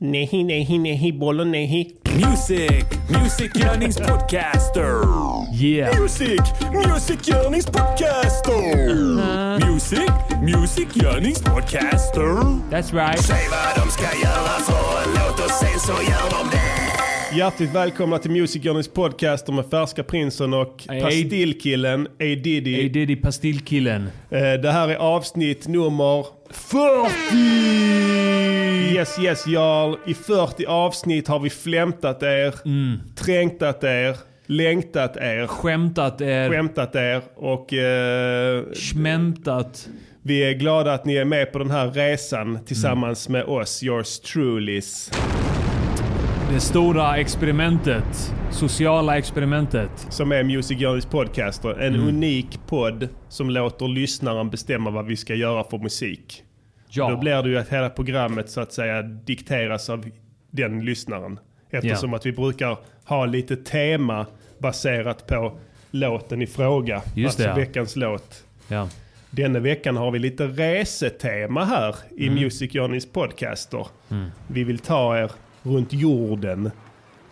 Nehi, nehi, nehi, bollo, nehi. Music, musikgörningspodcaster. Yeah. Music, musikgörningspodcaster. Music, musikgörningspodcaster. Uh-huh. That's right. Säg vad de ska göra för en låt och sen så gör de det. Hjärtligt välkomna till Music Journeys podcaster med Färska Prinsen och. Pastillkillen A Diddy. Hey Diddy Pastillkillen. Eh, Det här är avsnitt nummer 40! Yes, yes, Jarl. I 40 avsnitt har vi flämtat er, Mm. trängtat er, längtat er, Skämtat er. skämtat er och eh, Schmämtat. vi är glada att ni är med på den här resan tillsammans med oss, yours trulys. Det stora experimentet. Sociala experimentet. Som är Music Journeys podcaster. En Mm. unik podd som låter lyssnaren bestämma vad vi ska göra för musik. Ja. Då blir det ju att hela programmet så att säga dikteras av den lyssnaren. Eftersom Ja. att vi brukar ha lite tema baserat på låten i fråga. Just alltså det, ja. veckans låt. ja. Denna veckan har vi lite resetema här i Mm. Music Journeys podcaster. Vi vill ta er runt jorden.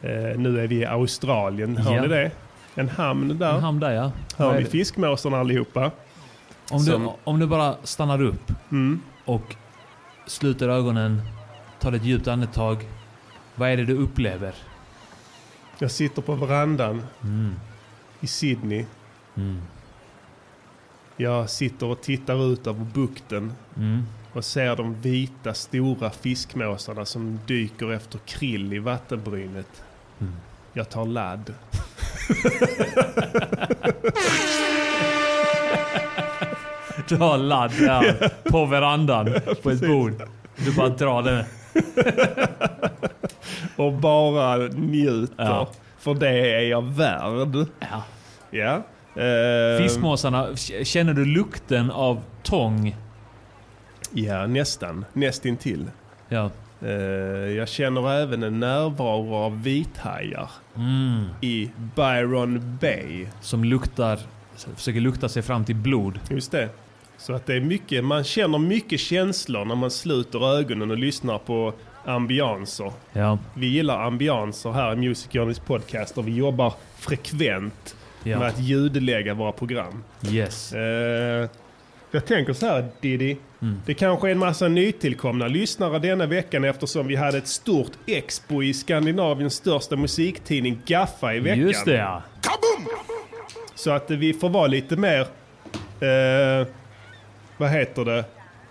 Eh, nu är vi i Australien, hör Ja. ni det? En hamn där. En hamn där ja. Hör ni fiskmåsarna allihopa? Om du, om du bara stannar upp Mm. och sluter ögonen, tar ett djupt andetag. Vad är det du upplever? Jag sitter på verandan Mm. i Sydney. Mm. Jag sitter och tittar ut över bukten Mm. Och ser de vita stora fiskmåsarna som dyker efter krill i vattenbrynet. Mm. Jag tar ladd. Du har ladd där på verandan på ett bord. Du bara drar den. Och bara njuter. Ja. För det är jag värd. Ja. Ja. Eh, Fiskmåsarna, känner du lukten av tång? Ja, nästan. Nästintill. Ja. Eh, jag känner även en närvaro av vithajar Mm. i Byron Bay. Som luktar, försöker lukta sig fram till blod. Just det. Så att det är mycket, man känner mycket känslor när man sluter ögonen och lyssnar på ambianser. Ja. Vi gillar ambianser här i Music Journeys podcast och vi jobbar frekvent med Ja. att ljudlägga våra program. Yes. Eh, jag tänker så här Diddy. Mm. Det kanske är en massa nytillkomna lyssnare denna veckan eftersom vi hade ett stort expo i Skandinaviens största musiktidning Gaffa i veckan. Just det ja. Så att vi får vara lite mer, eh, vad heter det,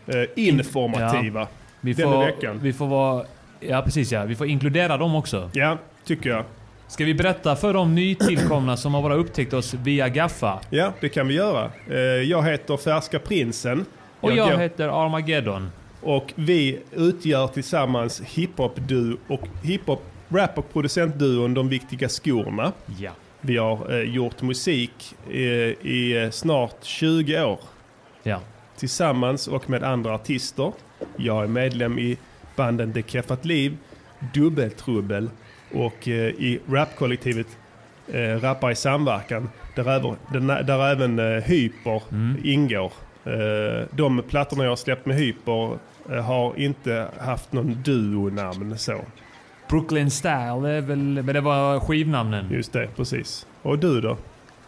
eh, informativa Vi denna får, veckan. vi får vara... Ja precis ja. Vi får inkludera dem också. Ja, tycker jag. Ska vi berätta för de nytillkomna som har bara upptäckt oss via Gaffa? Ja, det kan vi göra. Eh, jag heter Färska Prinsen. Och jag går- heter Armageddon. Och vi utgör tillsammans hiphop-duo och hiphop, rap och producentduon De Viktiga Skorna. Ja. Vi har eh, gjort musik i eh, snart 20 år Ja. tillsammans och med andra artister. Jag är medlem i banden Det Keffat Liv, Dubbeltrubbel och eh, i rapkollektivet eh, Rappar i samverkan där även, där, där även eh, Hyper ingår. Eh, de plattorna jag har släppt med Hyper eh, har inte haft någon duo-namn så. Brooklyn Style, är väl, men det var skivnamnen. Just det, precis. Och du då?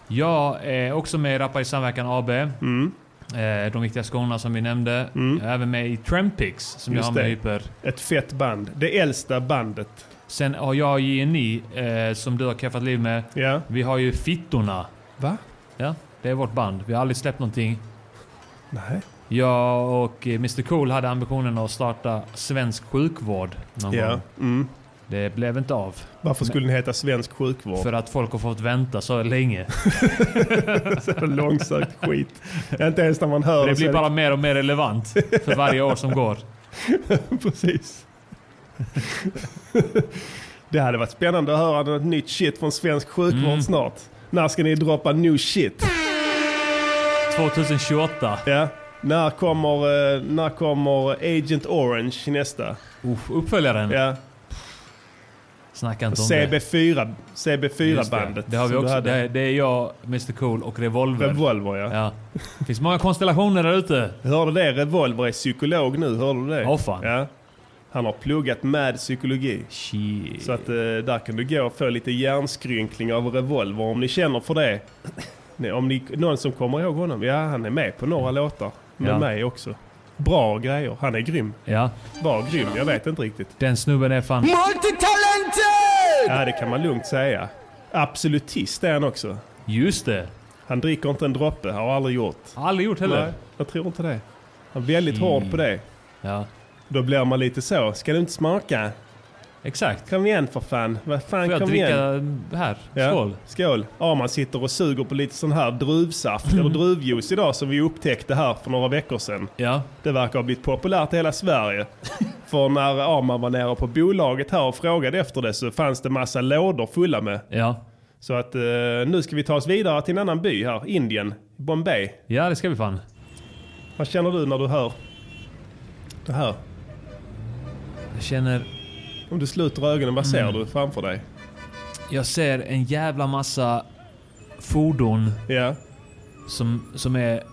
Jag är också med i Rappa i Samverkan AB. Mm. Eh, de viktiga skorna som vi nämnde. Mm. Jag är även med i Trampix som Just jag har med det. Hyper. Ett fett band. Det äldsta bandet. Sen har jag JNI eh, som du har keffat liv med. Ja. Vi har ju Fittorna. Va? Ja, det är vårt band. Vi har aldrig släppt någonting. Nej. Jag och eh, Mr Cool hade ambitionen att starta svensk sjukvård någon Ja. gång. Mm. Det blev inte av. Varför skulle den heta Svensk sjukvård? För att folk har fått vänta så länge. Så långsökt skit. Inte ens när man hör Det så blir bara mer och mer relevant för varje år som går. Precis. det hade varit spännande att höra något nytt shit från svensk sjukvård Mm. snart. När ska ni droppa new shit? 2028. Ja. När kommer, eh, när kommer Agent Orange nästa? Uff, uppföljaren. Ja. Snacka inte om det. CB4, Just det. CB4-bandet. Det har vi också. Det är, det är jag, Mr Cool och Revolver. Revolver ja. ja. Det finns många konstellationer där ute. Hörde det? Revolver är psykolog nu, hörde du det? Åh, fan. Ja. Han har pluggat med psykologi. Shit. Så att eh, där kan du gå och få lite hjärnskrynkling av revolver om ni känner för det. Om ni, någon som kommer ihåg honom, ja han är med på några låtar. Med Ja. mig också. Bra grejer, han är grym. Ja, Var grym, jag vet inte riktigt. den snubben är fan... Multitalented! Ja det kan man lugnt säga. Absolutist är han också. Just det. Han dricker inte en droppe, har aldrig gjort. Aldrig gjort heller. Nej, jag tror inte det. Han är väldigt hård på det. Ja, Då blir man lite så, ska du inte smaka? exakt. Kom igen för fan. Vad fan, Får jag kom dricka igen. här? Ja. Skål. Skål. Ja, man sitter och suger på lite sån här druvsaft eller druvjuice idag som vi upptäckte här för några veckor sedan. Ja. Det verkar ha blivit populärt i hela Sverige. för när Arman var nere på bolaget här och frågade efter det så fanns det massa lådor fulla med. Ja. Så att eh, nu ska vi ta oss vidare till en annan by här, Indien, Bombay. Ja, det ska vi fan. Vad känner du när du hör det här? Jag känner... Om du sluter ögonen, vad ser du framför dig? Jag ser en jävla massa fordon Ja, som, som är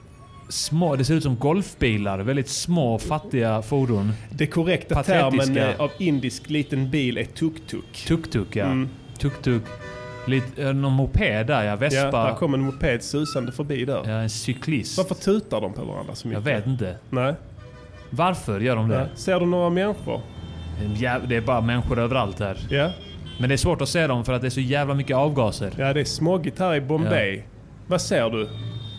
små. Det ser ut som golfbilar. Väldigt små, fattiga fordon. det korrekta Patetiska. termen av indisk liten bil är tuk-tuk. Tuk-tuk, ja. Mm. Tuk-tuk. Lite, någon moped där, ja. Ja, Vespa. där kom en moped susande förbi där. Ja, en cyklist. Varför tutar de på varandra så Jag mycket? vet inte. Nej. Varför gör de Ja. det? Ser du några människor? Ja, det är bara människor överallt här. Ja. Men det är svårt att se dem för att det är så jävla mycket avgaser. Ja, det är smoggigt här i Bombay. Vad ser du?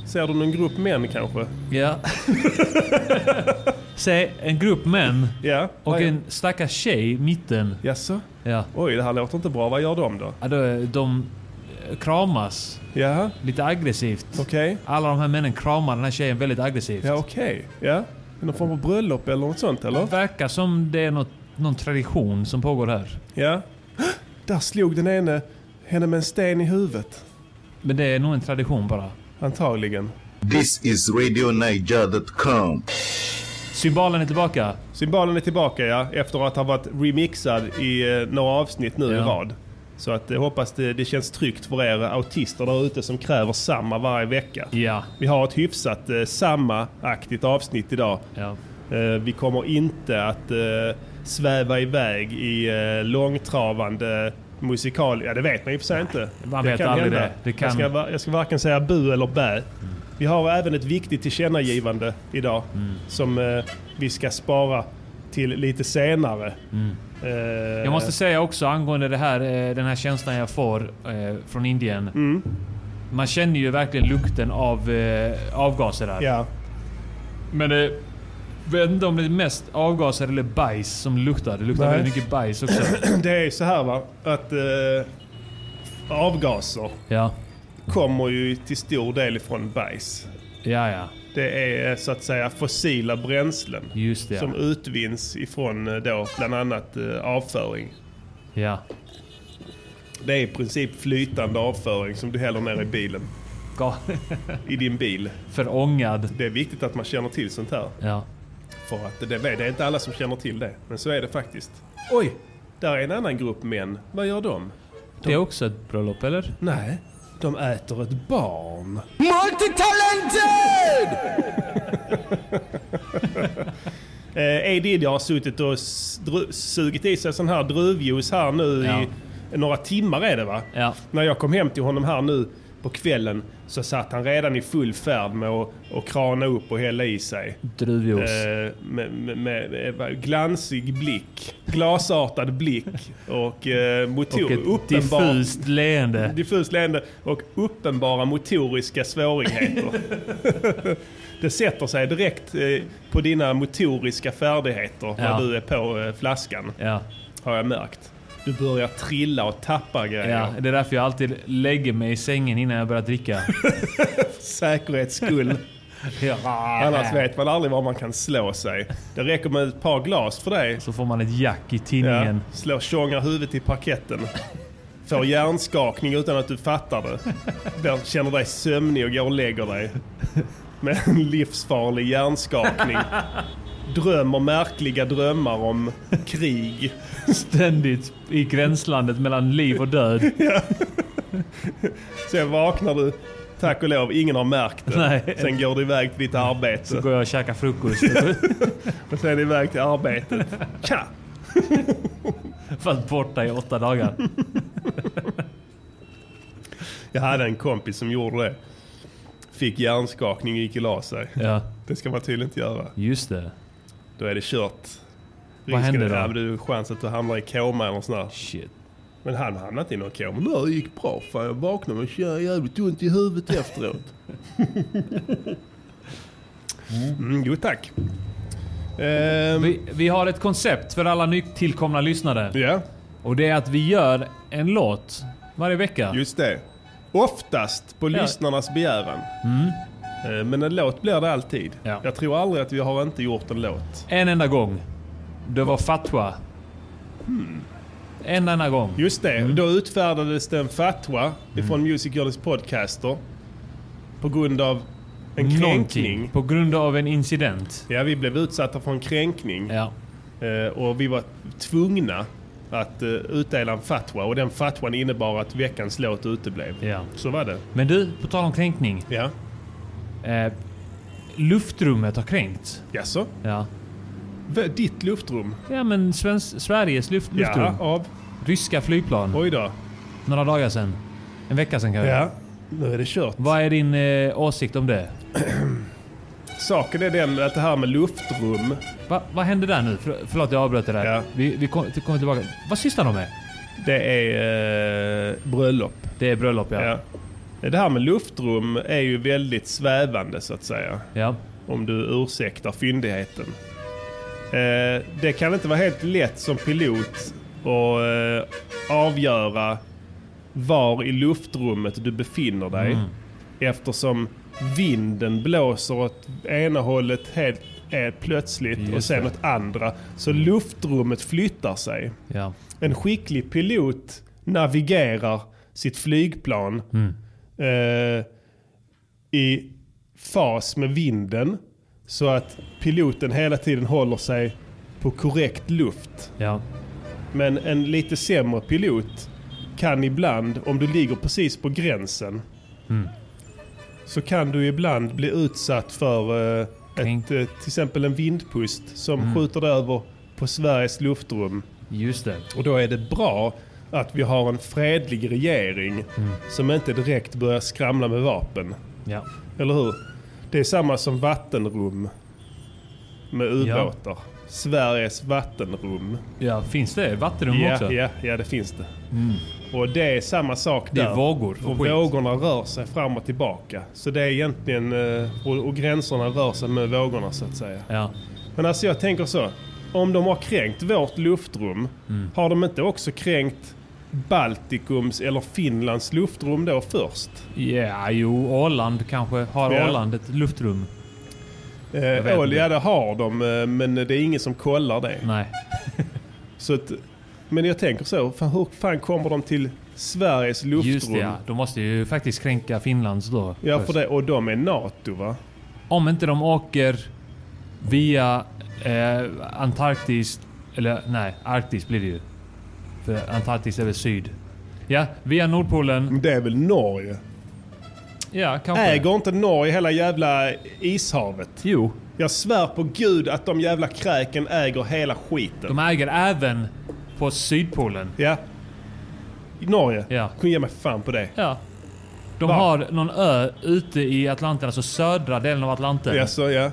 Ser du någon grupp män kanske? Ja. Se, en grupp män Ja. och en stackars tjej i mitten. Jaså? Ja. Oj, det här låter inte bra. Vad gör de då? Ja, då- De eh, kramas Jaha, lite aggressivt. okej. Alla de här männen kramar den här tjejen väldigt aggressivt. Ja, okej. Ja. Är det Någon form av bröllop eller något sånt eller? Det verkar som det är något, någon tradition som pågår här. Ja. Där slog den ene henne med en sten i huvudet. Men det är nog en tradition bara. Antagligen. This is RadioNiger.com. Symbolen är tillbaka. Symbolen är tillbaka ja, efter att ha varit remixad i eh, några avsnitt nu i Ja. rad. Så att jag hoppas det, det känns tryggt för er autister där ute som kräver samma varje vecka. Ja. Vi har ett hyfsat eh, samma-aktigt avsnitt idag. ja. Eh, vi kommer inte att eh, sväva iväg i eh, långtravande musikal... Ja, det vet man och för sig inte. Man vet aldrig det. Det kan- Jag, ska, jag ska varken säga bu eller bä. Vi har även ett viktigt tillkännagivande idag Mm. som eh, vi ska spara till lite senare. Eh, Mm. Jag måste säga också angående det här, eh, den här känslan jag får eh, från Indien. Mm. Man känner ju verkligen lukten av eh, avgaser där. Ja, Men det... vet inte om det är mest avgaser eller bajs som luktar. Det luktar Nej. väldigt mycket bajs också. det är så här va, att eh, avgaser Ja. kommer ju till stor del ifrån bajs. Ja, ja. Det är eh, så att säga fossila bränslen. Just det. som Ja. utvinns ifrån eh, då bland annat eh, avföring. ja. Det är i princip flytande avföring som du häller ner i bilen. I din bil. Förångad. Det är viktigt att man känner till sånt här. Ja. För att det, det är inte alla som känner till det. Men så är det faktiskt. Oj! Där är en annan grupp män. Vad gör de? Det är också ett bröllop, eller? Nej, de äter ett barn. Multitalented! Eh, A. Diddy har suttit och sugit i sig sån här druvjuice här nu Ja. i några timmar är det va? Ja. När jag kom hem till honom här nu på kvällen så satt han redan i full färd med att, att krana upp och hälla i sig. Druvjuice. Eh, med, med, med, med glansig blick, glasartad blick och eh, motor, och ett uppenbar, diffust leende. diffust leende och uppenbara motoriska svårigheter. Det sätter sig direkt eh, på dina motoriska färdigheter Ja. när du är på eh, flaskan, Ja. har jag märkt. Du börjar trilla och tappa grejer. ja. Det är därför jag alltid lägger mig i sängen innan jag börjar dricka. Säkerhets skull. ja. Annars vet man aldrig var man kan slå sig. Det räcker med ett par glas för dig. Så får man ett jack i Ja, tinningen. slår tjongar huvudet i parketten. Får hjärnskakning utan att du fattar det. Blir- Känner dig sömnig och går och lägger dig. Med en livsfarlig hjärnskakning. Drömmer märkliga drömmar om krig. Ständigt i gränslandet mellan liv och död. Sen vaknar du, tack och lov, ingen har märkt det. Nej. Sen går du iväg till ditt arbete. Så går jag och käkar frukost. Och sen iväg till arbetet. Tja! Varit borta i åtta dagar. Jag hade en kompis som gjorde det. Fick hjärnskakning och gick och la sig. Ja, Det ska man tydligen inte göra. just det. Då är det kört. Vad hände då? Ja, är chans att du hamnar i koma eller något sånt där. Shit. Men han hamnade inte i någon koma. Det gick bra. Fan, jag vaknade med jävligt ont i huvudet efteråt. mm, jo tack. Ehm, Vi, vi har ett koncept för alla nytillkomna lyssnare. ja, Och det är att vi gör en låt varje vecka. just det. Oftast på Ja. lyssnarnas begäran. Eh, Men en låt blir det alltid. Ja. Jag tror aldrig att vi har inte gjort en låt. En enda gång. Det var fatwa. En enda gång. Just det, Mm. då utfärdades det en fatwa ifrån Music Girls Podcaster. På grund av en Någonting. kränkning. På grund av en incident. Ja, vi blev utsatta för en kränkning. Ja. Eh, och vi var tvungna att uh, utdela en fatwa. Och den fatwan innebar att veckans låt uteblev. ja. Så var det. Men du, på tal om kränkning. Ja. Eh, luftrummet har kränkt. Jaså? Ja. V- Ditt luftrum? Ja men Svens- Sveriges luft, luftrum. Ja, av? Ryska flygplan. Oj då. Några dagar sedan. En vecka sedan kanske. Ja, nu är det kört. Vad är din eh, åsikt om det? Saken är den att det här med luftrum. Va, vad hände där nu? För, förlåt jag avbröt det där. Ja. Vi, vi kom, kommer tillbaka. Vad sysslar de med? Det är eh, bröllop. Det är bröllop ja. Ja. Det här med luftrum är ju väldigt svävande så att säga. ja. Om du ursäktar fyndigheten. Eh, det kan inte vara helt lätt som pilot att eh, avgöra var i luftrummet du befinner dig. Mm. Eftersom vinden blåser åt ena hållet helt, helt plötsligt och Just sen det. åt andra. Så luftrummet flyttar sig. ja. En skicklig pilot navigerar sitt flygplan Mm. Eh, i fas med vinden så att piloten hela tiden håller sig på korrekt luft. Ja. Men en lite sämre pilot kan ibland, om du ligger precis på gränsen, Mm. så kan du ibland bli utsatt för eh, ett, eh, till exempel en vindpust som Mm. skjuter över på Sveriges luftrum. Just det. Och då är det bra att vi har en fredlig regering som inte direkt börjar skramla med vapen. Ja. Eller hur? Det är samma som vattenrum med ubåtar. Sveriges vattenrum. ja. Finns det vattenrum Ja, också? ja, ja, det finns det. Och det är samma sak Det är där. vågor och Och skit. vågorna rör sig fram och tillbaka. Så det är egentligen... eh, Och, och gränserna rör sig med vågorna så att säga. Ja. Men alltså jag tänker så. Om de har kränkt vårt luftrum, har de inte också kränkt Baltikums eller Finlands luftrum då först? Ja, jo. Åland kanske. Har Ja. Åland ett luftrum? Eh, Ål, ja det har de, eh, men det är ingen som kollar det. Nej. Så att, men jag tänker så, fan, hur fan kommer de till Sveriges luftrum? Just det ja. De måste ju faktiskt kränka Finlands då. Ja, först. för det, och de är NATO va? Om inte de åker via eh, Antarktis, eller nej, Arktis blir det ju. För Antarktis är väl syd. Ja, via Nordpolen. Men Det är väl Norge? Ja, kanske. Äger inte Norge hela jävla ishavet? Jo, Jag svär på gud att de jävla kräken äger hela skiten. de äger även på Sydpolen. Ja. Norge? Ja. Kunde ge mig fan på det. Ja. De Va? har någon ö ute i Atlanten, alltså södra delen av Atlanten. Ja, så, ja.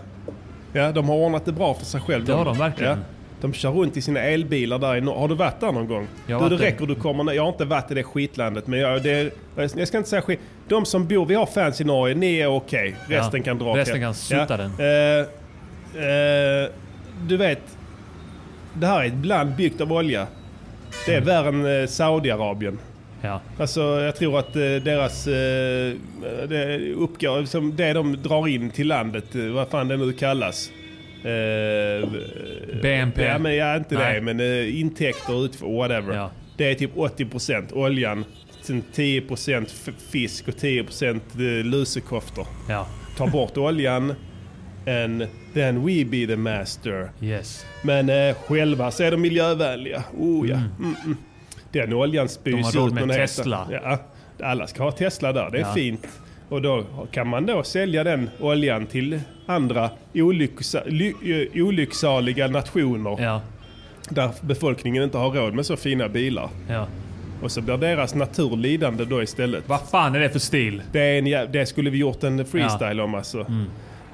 ja, de har ordnat det bra för sig själv. Det har de verkligen. Ja. De kör runt i sina elbilar där i norr. Har du varit där någon gång? Jag du, det räcker du kommer ner. Jag har inte varit i det skitlandet. Men jag, det, jag ska inte säga skit. De som bor, vi har fans i Norge, ni är okej. Resten Ja, kan dra resten kan sutta den. Eh, eh, du vet, det här är ett land byggt av olja. Det är värre än eh, Saudiarabien. Ja. Alltså jag tror att deras... Det, uppgår, liksom, det de drar in till landet, vad fan det nu kallas. Eh, BNP. Ja, men ja, inte Nej. det. Men eh, intäkter ut whatever. Ja. Det är typ 80% oljan. Sen 10% f- fisk och 10% eh, lusekoftor. Ja. Ta bort oljan and then we be the master. Yes. Men eh, själva så är de miljövänliga. Oh ja. Mm, mm. Den oljan spys De har råd ut med Tesla. Ja, alla ska ha Tesla där. Det är Ja. fint. Och då kan man då sälja den oljan till andra olycksa, ly, eh, olycksaliga nationer. Ja. Där befolkningen inte har råd med så fina bilar. Ja. Och så blir deras natur lidande då istället. Vad fan är det för stil? Det, en, det skulle vi gjort en freestyle om alltså. Mm.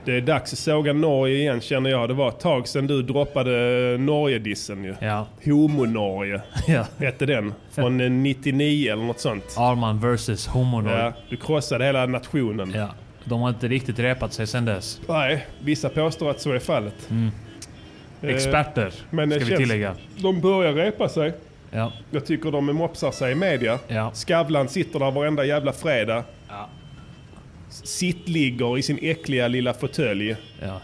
Det är dags att såga Norge igen känner jag. Det var ett tag sedan du droppade Norge-dissen ju. Ja. Homo-Norge ja. hette den. Från eh, 99 eller något sånt. Arman versus Homonor. Ja, Ja. du krossade hela nationen. De har inte riktigt repat sig sen dess. Nej, vissa påstår att så är fallet. Eh, Experter, men det ska vi tillägga. De börjar repa sig. Ja. Jag tycker de mopsar sig i media. Ja. Skavlan sitter där varenda jävla fredag. Ja. Sittligger i sin äckliga lilla fåtölj. Ja.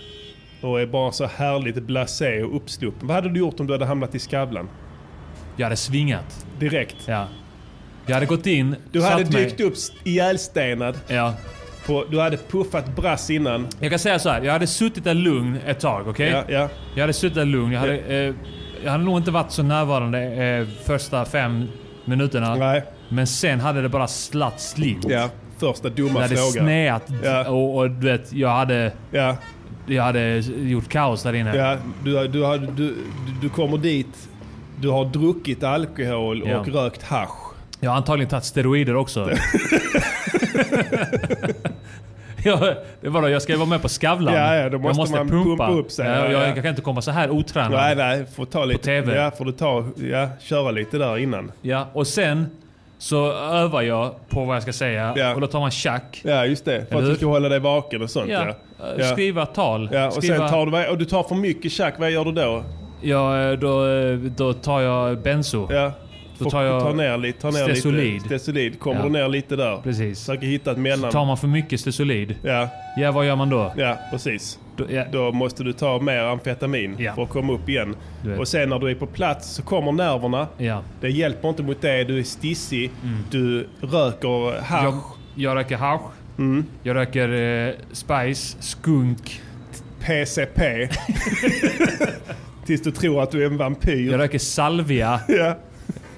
Och är bara så härligt blasé och uppsluppen. Vad hade du gjort om du hade hamnat i Skavlan? Jag hade svingat. Direkt. Ja. Jag hade gått in, Du hade satt mig- dykt upp ihjälstenad. Ja. På, du hade puffat brass innan. Jag kan säga så här. jag hade suttit där lugn ett tag, okej? Ja, ja. Jag hade suttit där lugn. Jag hade, eh, jag hade nog inte varit så närvarande eh, första fem minuterna. Nej. Men sen hade det bara slatt slint. Ja. Första dumma Det hade frågan. sneat Ja. och, och du vet, jag hade, Ja. jag hade gjort kaos där inne. Ja, du, du, du, du, kommer dit, du har druckit alkohol Ja. och rökt hasch. Jag har antagligen tagit steroider också. ja, det var då, jag ska ju vara med på Skavlan. Ja, ja, då jag måste man pumpa upp sig. Ja, Ja, jag, ja. jag kan inte komma så här otränad. Nej, nej, får ta lite, TV. Ja, får du ta, ja, köra lite där innan. Ja, och sen så övar jag på vad jag ska säga. Ja. Och då tar man tjack. Ja, just det. För Eller att du ska hålla dig vaken och sånt. Ja, Ja, eh, skriva tal. ja och skriva, sen tar du, och du tar för mycket tjack, vad gör du då? ja, eh, då, eh, då tar jag benzo. Ja. Får- tar jag ta ner lite. Ta ner Stesolid. Lite, stesolid. Kommer Ja. du ner lite där. Precis. Försöker hitta ett mellan. Tar man för mycket stesolid, Ja, ja vad gör man då? ja, precis. då ja, Då måste du ta mer amfetamin Ja. för att komma upp igen. Och sen när du är på plats så kommer nerverna. ja. Det hjälper inte mot det. Du är stissig. Du röker hasch. Jag, jag röker hasch. Mm. Jag röker eh, spice, skunk. PCP. Tills du tror att du är en vampyr. Jag röker salvia. Ja.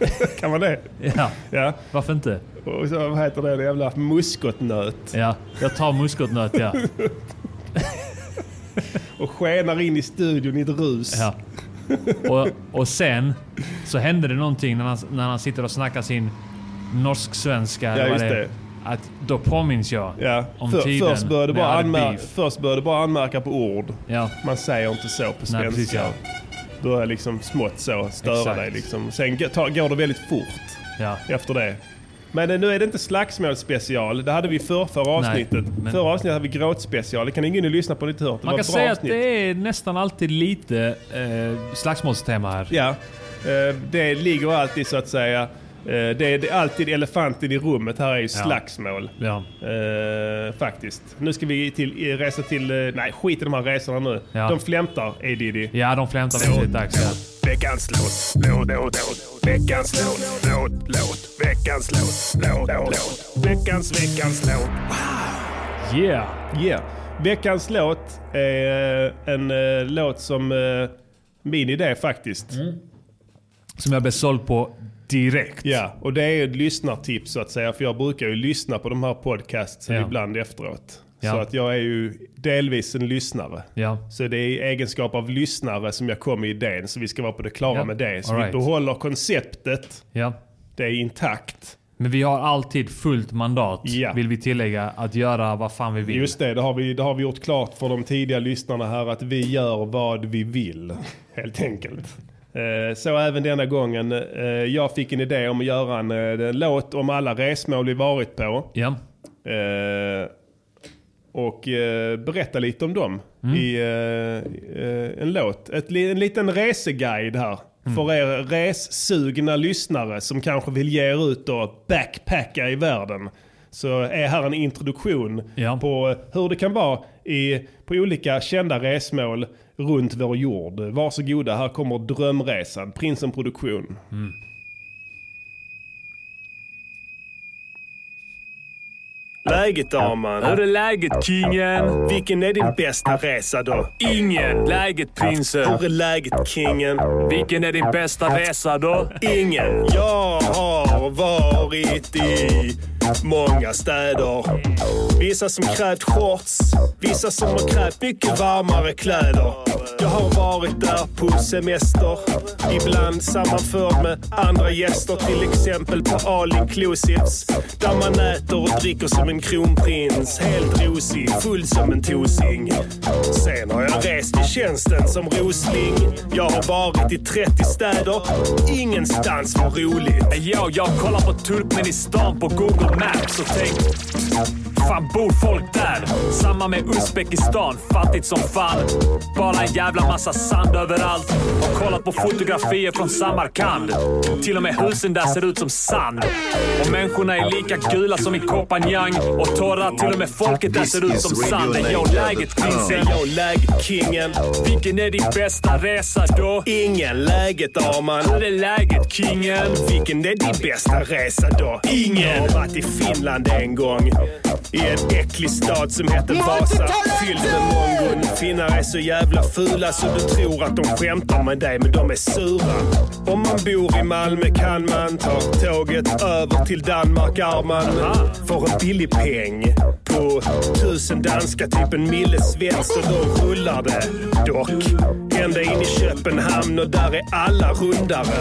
kan man det? Ja, Ja. varför inte? Och så vad heter det? det jävla muskotnöt. Ja, jag tar muskotnöt ja. Och skenar in i studion i ett rus. ja. Och, och sen så hände det någonting när han, när han sitter och snackar sin norsk-svenska. Ja, just det det. Att då påminns jag Ja. om För, tiden först, började bara anmär- beef. först började bara anmärka på ord. Ja, Man säger inte så på svenska. Nej, precis, ja. Börjar liksom smått så störa Exakt. dig. Liksom. Sen går det väldigt fort ja. efter det. Men eh, nu är det inte slagsmålsspecial. Det hade vi för förra avsnittet. men- Förra avsnittet hade vi gråtspecial. Det kan ni gå in och lyssna på. Lite hört. Det Man kan säga avsnitt. att det är nästan alltid lite eh, slagsmålstema här. Ja, eh, det ligger alltid så att säga. Eh, Det är, det är alltid elefanten i rummet. Här är ju slagsmål. Ja. Eh, faktiskt. Nu ska vi till, resa till... eh, Nej, skit i de här resorna nu. Ja. De flämtar, A Diddy. Ja, de flämtar väldigt dags. Ja. Veckans låt, låt, låt, låt. Veckans låt, låt, låt. Veckans låt, låt, låt. Veckans, veckans låt. Yeah! Yeah. Veckans låt är eh, en eh, låt som... eh, min idé faktiskt. Som jag blev såld på direkt. Ja, och det är ett lyssnartips så att säga. För jag brukar ju lyssna på de här podcastsen Ja. ibland efteråt. Ja. Så att jag är ju delvis en lyssnare. Ja. Så det är i egenskap av lyssnare som jag kom med idén. Så vi ska vara på det klara Ja. med det. Så All vi right. behåller konceptet. Det är intakt. Men vi har alltid fullt mandat, Ja. vill vi tillägga, att göra vad fan vi vill. Just det, det har, vi, det har vi gjort klart för de tidiga lyssnarna här att vi gör vad vi vill. Helt enkelt. Eh, Så även denna gången. Eh, Jag fick en idé om att göra en, eh, en låt om alla resmål vi varit på. Ja. Och berätta lite om dem i eh, eh, en låt. Ett, en liten reseguide här. För er ressugna lyssnare som kanske vill ge er ut och backpacka i världen. Så är här en introduktion Ja. på hur det kan vara i, på olika kända resmål runt vår jord. Varsågoda, här kommer Drömresan, Prinsen Produktion. Läget Arman? Hur är läget kingen? Vilken är din bästa resa då? Ingen. Läget prinsen? Hur är läget kingen? Vilken är din bästa resa då? Ingen. Jag har varit i många städer. Vissa som krävt shorts, vissa som har krävt mycket varmare kläder. Jag har varit där på semester, ibland sammanförd med andra gäster. Till exempel på All Inclusives, där man äter och dricker som en kronprins. Helt rosig, full som en tosing. Sen har jag rest i tjänsten som rosling. Jag har varit i 30 städer, ingenstans var roligt. Ja, jag kollar på Turkmenistan på Google Maps och tänkt Fan bor folk där? Samma med Uzbekistan, fattigt som fan. Bara en jävla massa sand överallt. Har kollat på fotografier från Samarkand. Till och med husen där ser ut som sand. Och människorna är lika gula som i Kopanjang. Och torra, till och med folket där ser ut som sand. Yo, läget prinsen. Yo, läget kingen. Vilken är din bästa resa då? Ingen läget Arman. Hur är läget kingen? Vilken är din bästa resa då? Ingen! Jag har varit i Finland en gång. I en äcklig stad som heter Vasa. Fylld med mongon. Finnar är så jävla fula så du tror att de skämtar med dig, men de är sura. Om man bor i Malmö kan man ta tåget över till Danmark, Arman. För en billig peng på tusen danska, typ en mille svensk och då rullar det. Dock, ända in i Köpenhamn och där är alla rundare.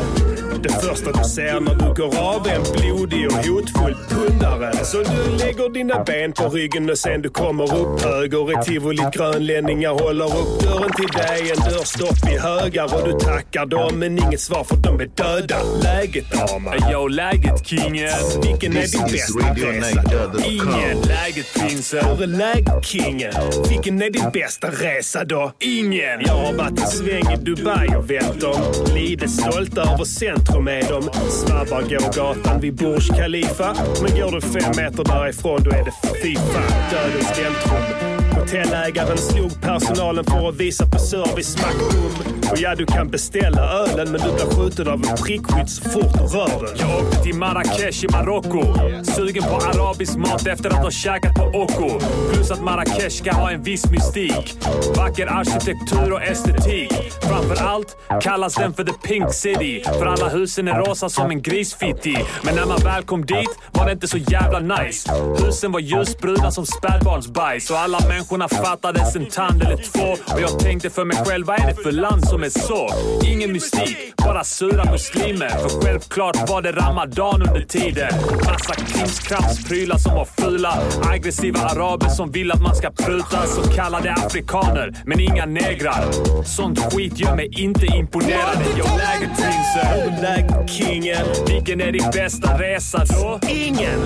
Det första du ser när du går av är en blodig och hotfull pundare. Så du lägger dina ben på ryggen och sen du kommer upp höger i tivolit. Grönlänningar håller upp dörren till dig. En dörrstopp i högar och du tackar dem men inget svar för de är döda. Läget Arman? Yo, läget kingen? Vilken är This din is bästa resa? Ingen. Läget prinsen? Hur är läget kingen? Vilken är din bästa resa då? Ingen. Jag har varit en sväng i Dubai och vänt dem. Lite stolta över centrum är de. Snabbar går gatan vid Burj Khalifa. Men går du fem meter därifrån då är det fy fan dödens väntrum. Hotellägaren slog personalen för att visa på service smackbom. Och ja, du kan beställa ölen men du blir skjuten av en prickskytt så fort du rör den. Jag åkte till Marrakesh i Marocko. Sugen på arabisk mat efter att ha käkat på Oko. Plus att Marrakesh ska ha en viss mystik. Vacker arkitektur och estetik. Framför allt kallas den för the Pink City. För alla husen är rosa som en grisfitti. Men när man väl kom dit var det inte så jävla nice. Husen var ljusbruna som spädbarnsbajs. Och alla människorna fattades en tand eller två. Och jag tänkte för mig själv, vad är det för land som är så? Ingen mystik, bara sura muslimer. För självklart var det ramadan under tiden. Massa krimskramsprylar som var fula. Aggressiva araber som vill att man ska pruta. Så kallade afrikaner, men inga negrar. Sånt skit gör mig inte imponerad. Jag läget prinsen. Läget kingen? Vilken är din bästa resa då? Ingen.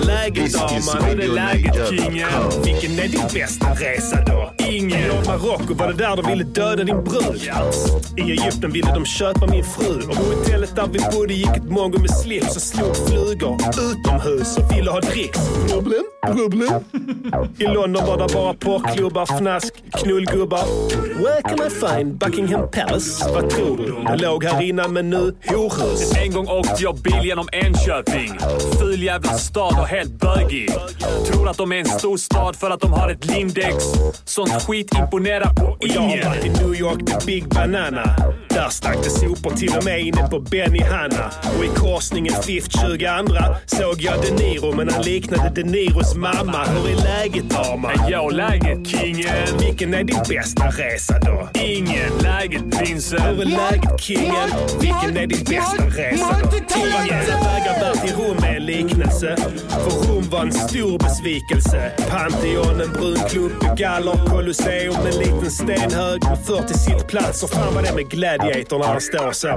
Hur är läget kingen? Vilken är din bästa resa då? Ingen. I Marocko var det där de ville döda din brud. I Egypten ville de köpa min fru. Och på hotellet där vi bodde gick ett mongo med slips och slog flugor utomhus och ville ha dricks. Problem? Problem? I London var det bara porrklubbar, fnask, knullgubbar. Where can I find Buckingham Palace? Vad tror du? Det låg här innan men nu horhus. En gång åkte jag bil genom Enköping. Ful jävla stad och helt bögig. Tror att de är en stor stad för att de har ett Lindex. Sånt skit imponerar på Och jag har ingen. varit i New York, the Big Banana. Där stack det sopor till och med inne på Benny Hanna. Och i korsningen Fifth 22 såg jag De Niro, men han liknade De Niros mamma. Hur är läget Arman? Yo, läget kingen? Vilken är din bästa resa då? Ingen. Läget Hur prinsen? är läget kingen? Vilken är din bästa resa då? Tillbaka vägar bär till Rom är en liknelse. För Rom var en stor besvikelse. Pantheon, en brun klubb, galler, Colosseum, en liten stenhög med 40 sittplatser. Fan vad det är med Gladiator när han står så.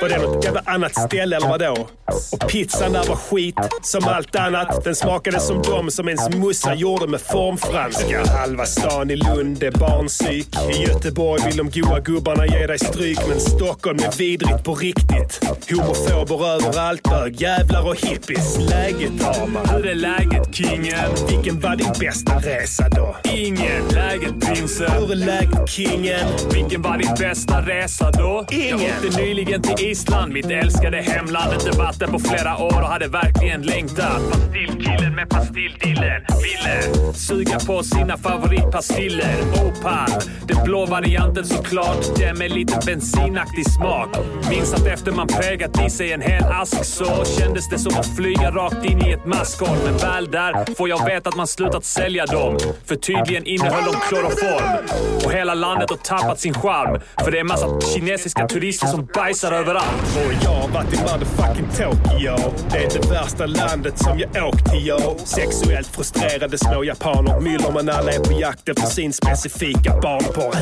Var det något jävla annat ställe eller vadå? Och pizzan där var skit, som allt annat. Den smakade som de som ens mussa gjorde med formfranska. Halva stan i Lund är barnpsyk. I Göteborg vill de goa gubbarna ge dig stryk. Men Stockholm är vidrigt på riktigt. Homofober överallt, bög, jävlar och hippies. Läget Arman? Hur är läget kingen? Vilken var din bästa resa då? Ingen. Läget prinsen? Hur är läget kingen? Vilken var din bästa resa då? Ingen. Jag åkte nyligen till Island, mitt älskade hemland. Inte varit där på flera år och hade verkligen längtat. Pastillkillen med pastilldillen ville suga på sina favoritpastiller. Opal, den blå varianten såklart. Den med lite bensinaktig smak. Minns att efter man prägat i sig en hel ask så kändes det som att flyga rakt in i ett maskhåll. Men väl där får jag veta att man slutat sälja dem. För tydligen innehöll de kloroform. Och hela landet har tappat sin charm. För det är massa kinesiska turister som bajsar överallt. Och jag har varit i motherfucking Tokyo. Det är det värsta landet som jag åkt till yo. Sexuellt frustrerade små japaner myller men alla är på jakt efter sin specifika barnporr.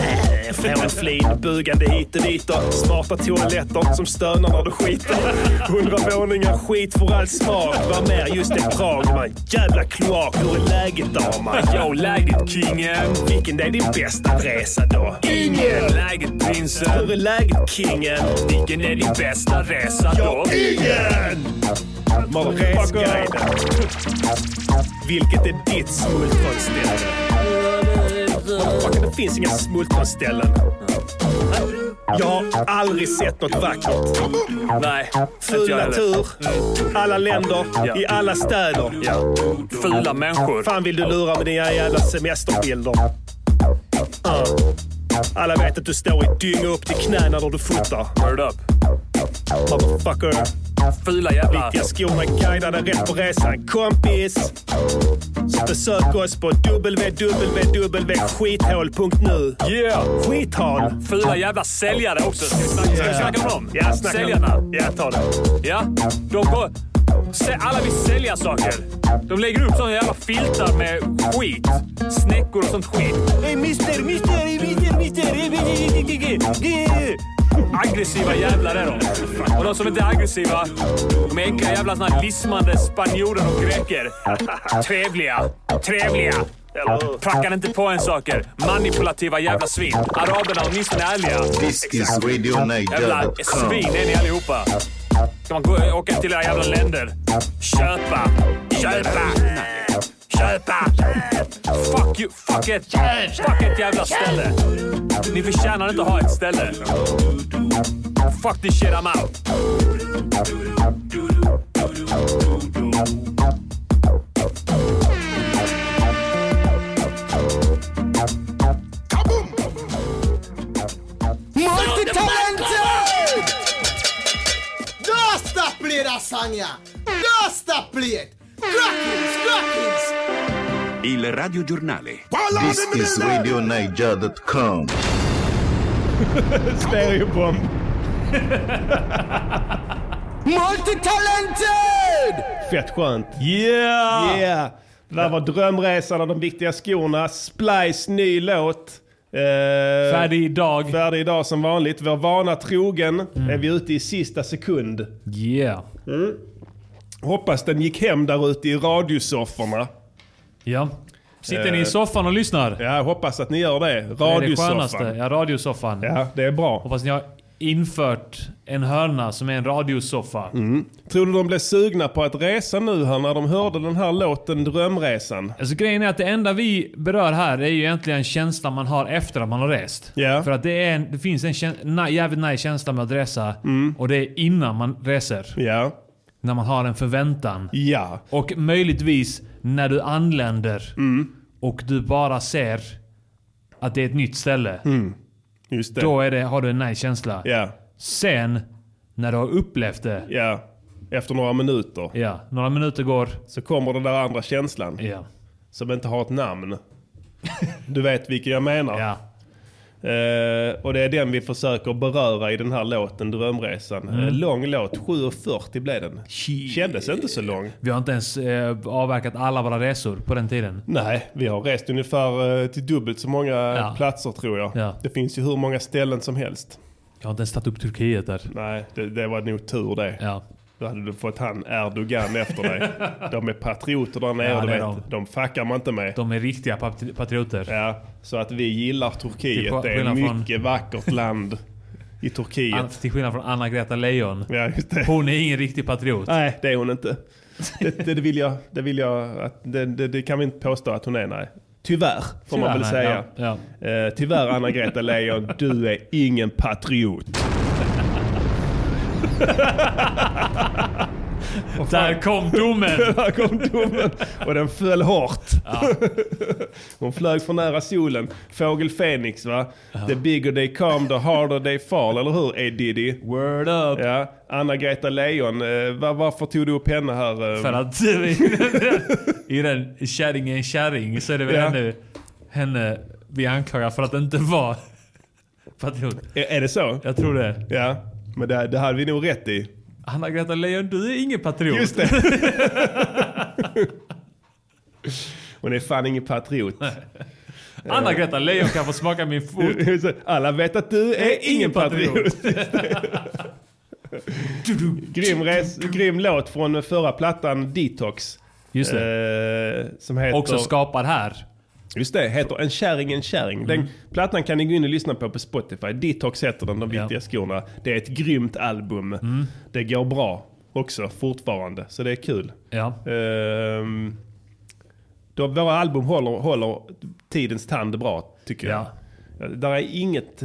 En flin, bugande hit och dit och smarta toaletter som stönar när du skiter. Hundra våningar skit för all smak. Vad mer just det Prag man. Jävla kloak. Hur är läget damer? Yo, läget kingen? Vilken är din bästa resa då? Ingen! Läget prinsen? Hur är läget kingen? Vilken är din bästa resa då? Ingen! Resguiden. Vilket är ditt smultronställe? Det finns inga smultronställen. Jag har aldrig sett något vackert. Nej, Ful natur, alla länder, Ja. i alla städer. Ja. Fula människor. Fan vill du lura med dina jävla semesterbilder? Uh. Alla vet att du står i dynga upp till knäna när du fotar. Word up. Motherfucker. Fula jävla... Viktiga skorna guidar dig rätt på resan. Kompis! Så besök oss på www.skithål.nu. Yeah! Skithål! Fula jävla säljare också. Ska vi snacka, ska vi snacka om dem? Ja, snacka om- Säljarna. Ja, ta det. Ja, de går... Alla vill sälja saker. De lägger upp såna jävla filtar med skit. Snäckor och sånt skit. Hey, mister, mister, mister, mister. Aggressiva jävlar är de. Och de som inte är aggressiva, de är enkla jävla såna här lismande spanjorer och greker. Trevliga, trevliga. Prackar inte på en saker. Manipulativa jävla svin. Araberna åtminstone är ärliga. This is Jävla svin är ni allihopa. Ska man gå, åka till era jävla länder? Köpa! Köpa! Köpa! Fuck you! Fuck ett, fuck ett jävla ställe! Ni förtjänar inte att ha ett ställe. Fuck this shit, I'm out. Multi-talented! Don't stop play. Don't stop play it. Crackins, crackins. Il radiogiornale. This is RadioNiger.com. Stereobomb. Multi-talented! Fett skönt. Yeah! Yeah! Det där var Drömresan och de viktiga skorna. Splice ny låt. Eh, Färdig idag. Färdig idag som vanligt. Vår vana trogen Mm. är vi ute i sista sekund. Yeah. Hoppas den gick hem där ute i radiosofforna. Ja. Sitter ni i soffan och lyssnar? Ja, jag hoppas att ni gör det. Det är det skönaste. Radiosoffan. Ja, radiosoffan. Ja, det är bra. Hoppas ni har infört en hörna som är en radiosoffa. Tror du de blev sugna på att resa nu här när de hörde den här låten Drömresan? Alltså grejen är att det enda vi berör här är ju egentligen känslan man har efter att man har rest. Ja. För att det, är en, det finns en käns- na- jävligt nice känsla med att resa. Mm. Och det är innan man reser. Ja. När man har en förväntan. Ja. Och möjligtvis när du anländer Mm. och du bara ser att det är ett nytt ställe. Just det. Då är det, har du en nice känsla. Ja. Sen, när du har upplevt det. Ja. Efter några minuter Ja, några minuter går. så kommer den där andra känslan. Ja. Som inte har ett namn. Du vet vilken jag menar. Ja. Eh, och det är den vi försöker beröra i den här låten Drömresan. Mm. Eh, lång låt, 7.40 blev den. Kändes inte så lång. Vi har inte ens eh, avverkat alla våra resor på den tiden. Nej, vi har rest ungefär till dubbelt så många Ja. platser tror jag. Ja. Det finns ju hur många ställen som helst. Jag har inte ens tagit upp Turkiet där. Nej, det, det var nog tur det. Ja. Då hade du fått han Erdogan efter dig. De är patrioter där nere, Ja, du vet. De. fuckar man inte med. De är riktiga patri- patrioter. Ja, så att vi gillar Turkiet. Det är ett från- mycket vackert land i Turkiet. An- till skillnad från Anna-Greta Leijon. Ja. Hon är ingen riktig patriot. Nej, det är hon inte. Det, det, det vill jag, det vill jag, att, det, det, kan vi inte påstå att hon är, nej. Tyvärr, får man väl Tyvärr, säga. nej. Ja, Eh, tyvärr Anna-Greta Leijon, du är ingen patriot. Där kom domen! Där kom domen och den föll hårt. Hon flög för nära solen. Fågel Fenix va? The bigger they come the harder they fall, eller hur? A Diddy. Word up! Ja, Anna-Greta Leijon, eh, var, varför tog du upp henne här? eh? För att i den kärring är en kärring så är det väl Ja. henne, henne vi anklagar för att inte vara patriot. Är, är det så? Jag tror det. Ja, men det, det hade vi nog rätt i. Anna-Greta Leijon, du är ingen patriot. Just det. Hon är fan ingen patriot. Anna-Greta Leijon kan få smaka min fot. Alla vet att du är ingen patriot. grym, res, grym låt från förra plattan Detox. Just det. Eh, som heter... Också skapad här. Just det, heter En kärring en kärring. Den plattan kan ni gå in och lyssna på på Spotify. Detox heter den, de Ja. viktiga skorna. Det är ett grymt album. Det går bra också fortfarande, så det är kul. Ja. Ehm, då våra album håller, håller tidens tand bra, tycker jag. Ja. Där är inget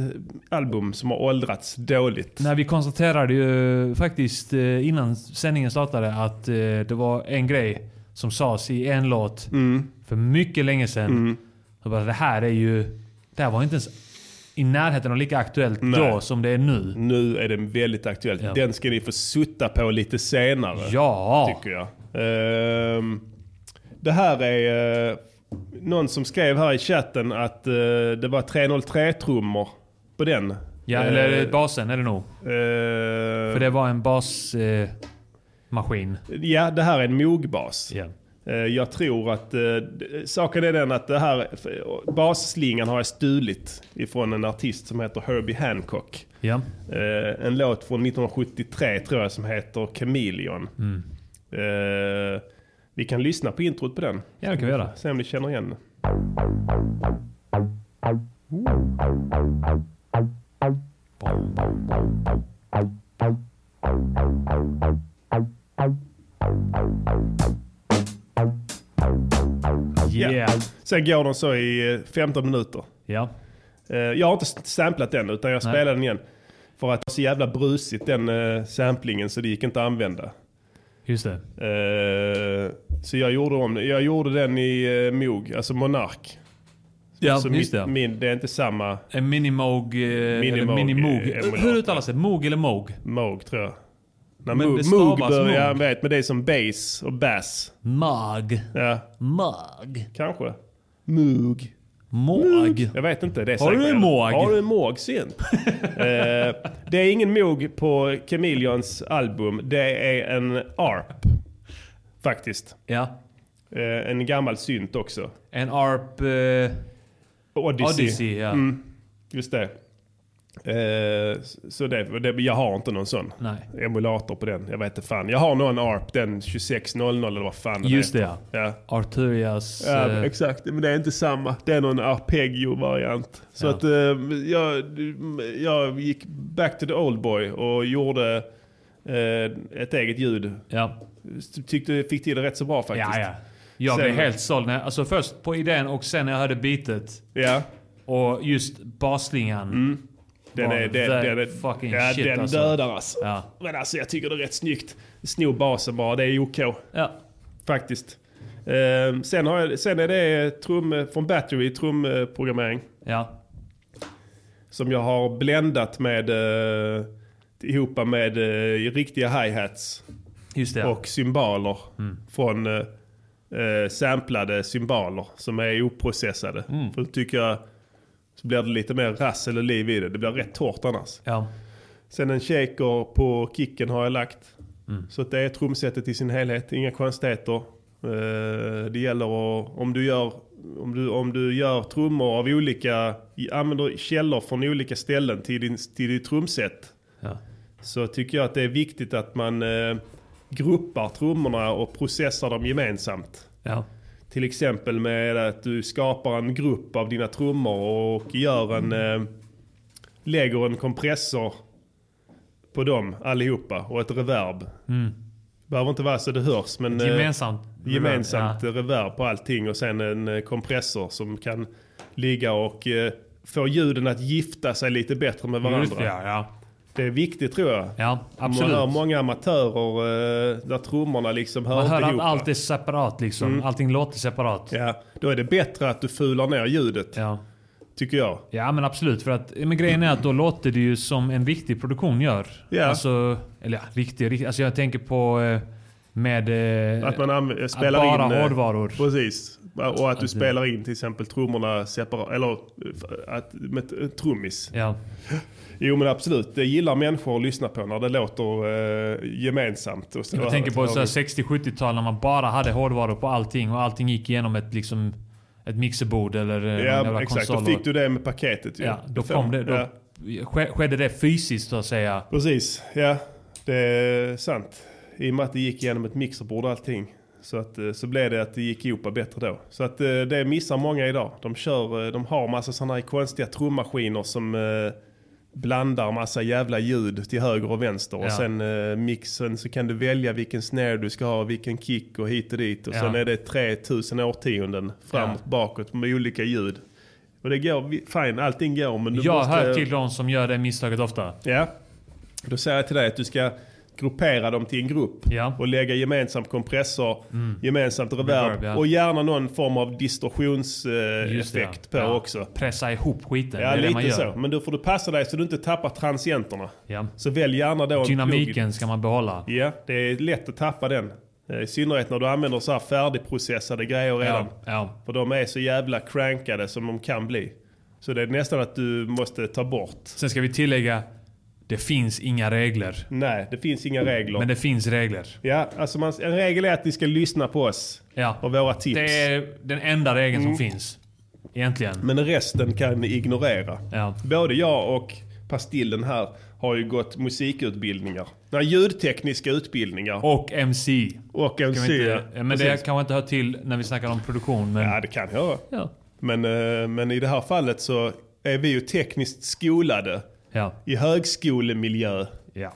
album som har åldrats dåligt. Nej, vi konstaterade ju faktiskt eh, innan sändningen startade att eh, det var en grej som sades i en låt Mm. för mycket länge sedan. Så bara, det här är ju... Det här var inte ens i närheten av lika aktuellt Nej. då som det är nu. Nu är den väldigt aktuell. Ja. Den ska ni få sutta på lite senare. Ja! Tycker jag. Ehm, det här är eh, någon som skrev här i chatten att eh, det var 303-trummor på den. Ja, Eh, eller basen är det nog. eh, För det var en basmaskin. Maskin. Ja, det här är en mogbas. Eh, Jag tror att eh, saken är den att det här basslingan har jag stulit ifrån en artist som heter Herbie Hancock. Ja. Eh, en låt från 1973 tror jag som heter Chameleon. Mm. Eh, vi kan lyssna på introt på den. Ja, det kan vi göra. Se om ni känner igen den. Ja. Yeah. Sen går den så i eh, 15 minuter. Ja. Eh, Jag har inte samplat den utan jag Nej. spelar den igen. För att det var så jävla brusigt den eh, samplingen så det gick inte att använda. Just det. Eh, så jag gjorde om Jag gjorde den i eh, Moog, alltså Monark. Ja, så just mitt, det. Min, det är inte samma En minimog... Eh, minimog. eh, emulator. Hur uttalas det? Mog eller mog? Moog tror jag. När Men Moog, Moog börjar, Moog. jag vet, men det är som bass och bass. Mag. Ja, Mag. kanske. Moog. Måg. Jag vet inte. Det är Har du en måg? Har du en måg synd? eh, det är ingen måg på Chameleons album. Det är en ARP. Faktiskt. Ja. Eh, en gammal synt också. En ARP... Eh, Odyssey. Odyssey, ja. Mm, just det. Eh, så det, det, jag har inte någon sån Nej. emulator på den. Jag vet inte fan. Jag har nog en ARP, den 2600 eller vad fan Just det heter. ja. Ja. Arturias... Ja, eh, exakt. Men det är inte samma. Det är någon arpeggio-variant. Så Ja. att eh, jag, jag gick back to the old boy och gjorde eh, ett eget ljud. ja. Tyckte, fick till det rätt så bra faktiskt. Ja, ja. Jag Sen- blev helt såld. När, alltså först på idén och sen när jag hörde beatet. Ja. Och just basslingan. Den är, den, den, är, fucking ja, shit, den alltså. dödar alltså. Ja. Men alltså jag tycker det är rätt snyggt. Sno basen bara, det är OK. Ja. Faktiskt. Eh, sen, har jag, sen är det trum, från Battery, trumprogrammering. Ja. Som jag har bländat med eh, ihop med eh, riktiga hi-hats Just det. ja. och cymbaler från eh, eh, samplade cymbaler som är oprocessade. För då tycker jag så blir det lite mer rassel och liv i det. Det blir rätt torrt annars. Ja. Sen en shaker på kicken har jag lagt. Så att det är trumsetet i sin helhet, inga konstigheter. Eh, det gäller att, om du gör, om du, om du gör trummor av olika, använder källor från olika ställen till din, till ditt trumset. Ja. Så tycker jag att det är viktigt att man eh, gruppar trummorna och processar dem gemensamt. Ja. Till exempel med att du skapar en grupp av dina trummor och gör en, eh, lägger en kompressor på dem allihopa och ett reverb. Behöver inte vara så det hörs men eh, Gemensamt. gemensamt Ja. reverb på allting och sen en eh, kompressor som kan ligga och eh, få ljuden att gifta sig lite bättre med Just varandra. det, ja. ja. Det är viktigt tror jag. Ja, Man absolut. hör många amatörer eh, där trummorna liksom hör Man hör att allt är separat liksom. Allting låter separat. Ja, då är det bättre att du fular ner ljudet, Ja. tycker jag. Ja men absolut. För att, men grejen är att då låter det ju som en riktig produktion gör. Ja. Alltså, eller ja, riktig, riktig. Alltså jag tänker på eh, med... eh, Att man anv- spelar bara in... eh, hårdvaror. Precis. Och att du Att det- spelar in till exempel trummorna separat, eller att, med trummis. Ja. Jo men absolut, det gillar människor att lyssna på när det låter eh, gemensamt. Och, Jag tänker på så här 60-70-tal när man bara hade hårdvaror på allting och allting gick igenom ett, liksom, ett mixerbord eller eh, Ja exakt, då konsol. fick du det med paketet ju. ja, då kom det, då Ja, ske- skedde det fysiskt så att säga. precis, ja. Det är sant. I och med att det gick igenom ett mixerbord och allting. Så, att, eh, så blev det att det gick ihop bättre då. Så att eh, det missar många idag. De, kör, eh, de har massa sådana här konstiga trummaskiner som blandar massa jävla ljud till höger och vänster. Och Ja. sen eh, mixen så kan du välja vilken snare du ska ha, vilken kick och hit och dit. Och Ja. sen är det 3000 årtionden framåt, Ja. bakåt med olika ljud. Och det går, fine, allting går men du Jag måste... hör till de som gör det misstaget ofta. Ja. Då säger jag till dig att du ska gruppera dem till en grupp Ja. och lägga gemensamt kompressor, gemensamt reverb, Reverb, ja. och gärna någon form av distorsionseffekt på ja. också. Pressa ihop skiten. Ja, lite så. Men då får du passa dig så du inte tappar transienterna. Så välj gärna då en Dynamiken ska man behålla. Ja, det är lätt att tappa den. Eh, I synnerhet när du använder så här färdigprocessade grejer redan. För de är så jävla crankade som de kan bli. Så det är nästan att du måste ta bort. Sen ska vi tillägga, det finns inga regler. Nej, det finns inga regler. Men det finns regler. Ja, alltså man, en regel är att ni ska lyssna på oss Ja. och våra tips. Det är den enda regeln Mm. som finns. Egentligen. Men resten kan ni ignorera. Ja. Både jag och Pastillen här har ju gått musikutbildningar. Nej, ljudtekniska utbildningar. Och MC. Och en Kan inte, men det Precis. kanske inte hör till när vi snackar om produktion. Men, Ja, det kan jag. ja. Men, eh, men i det här fallet så är vi ju tekniskt skolade Ja. i högskolemiljö. ja.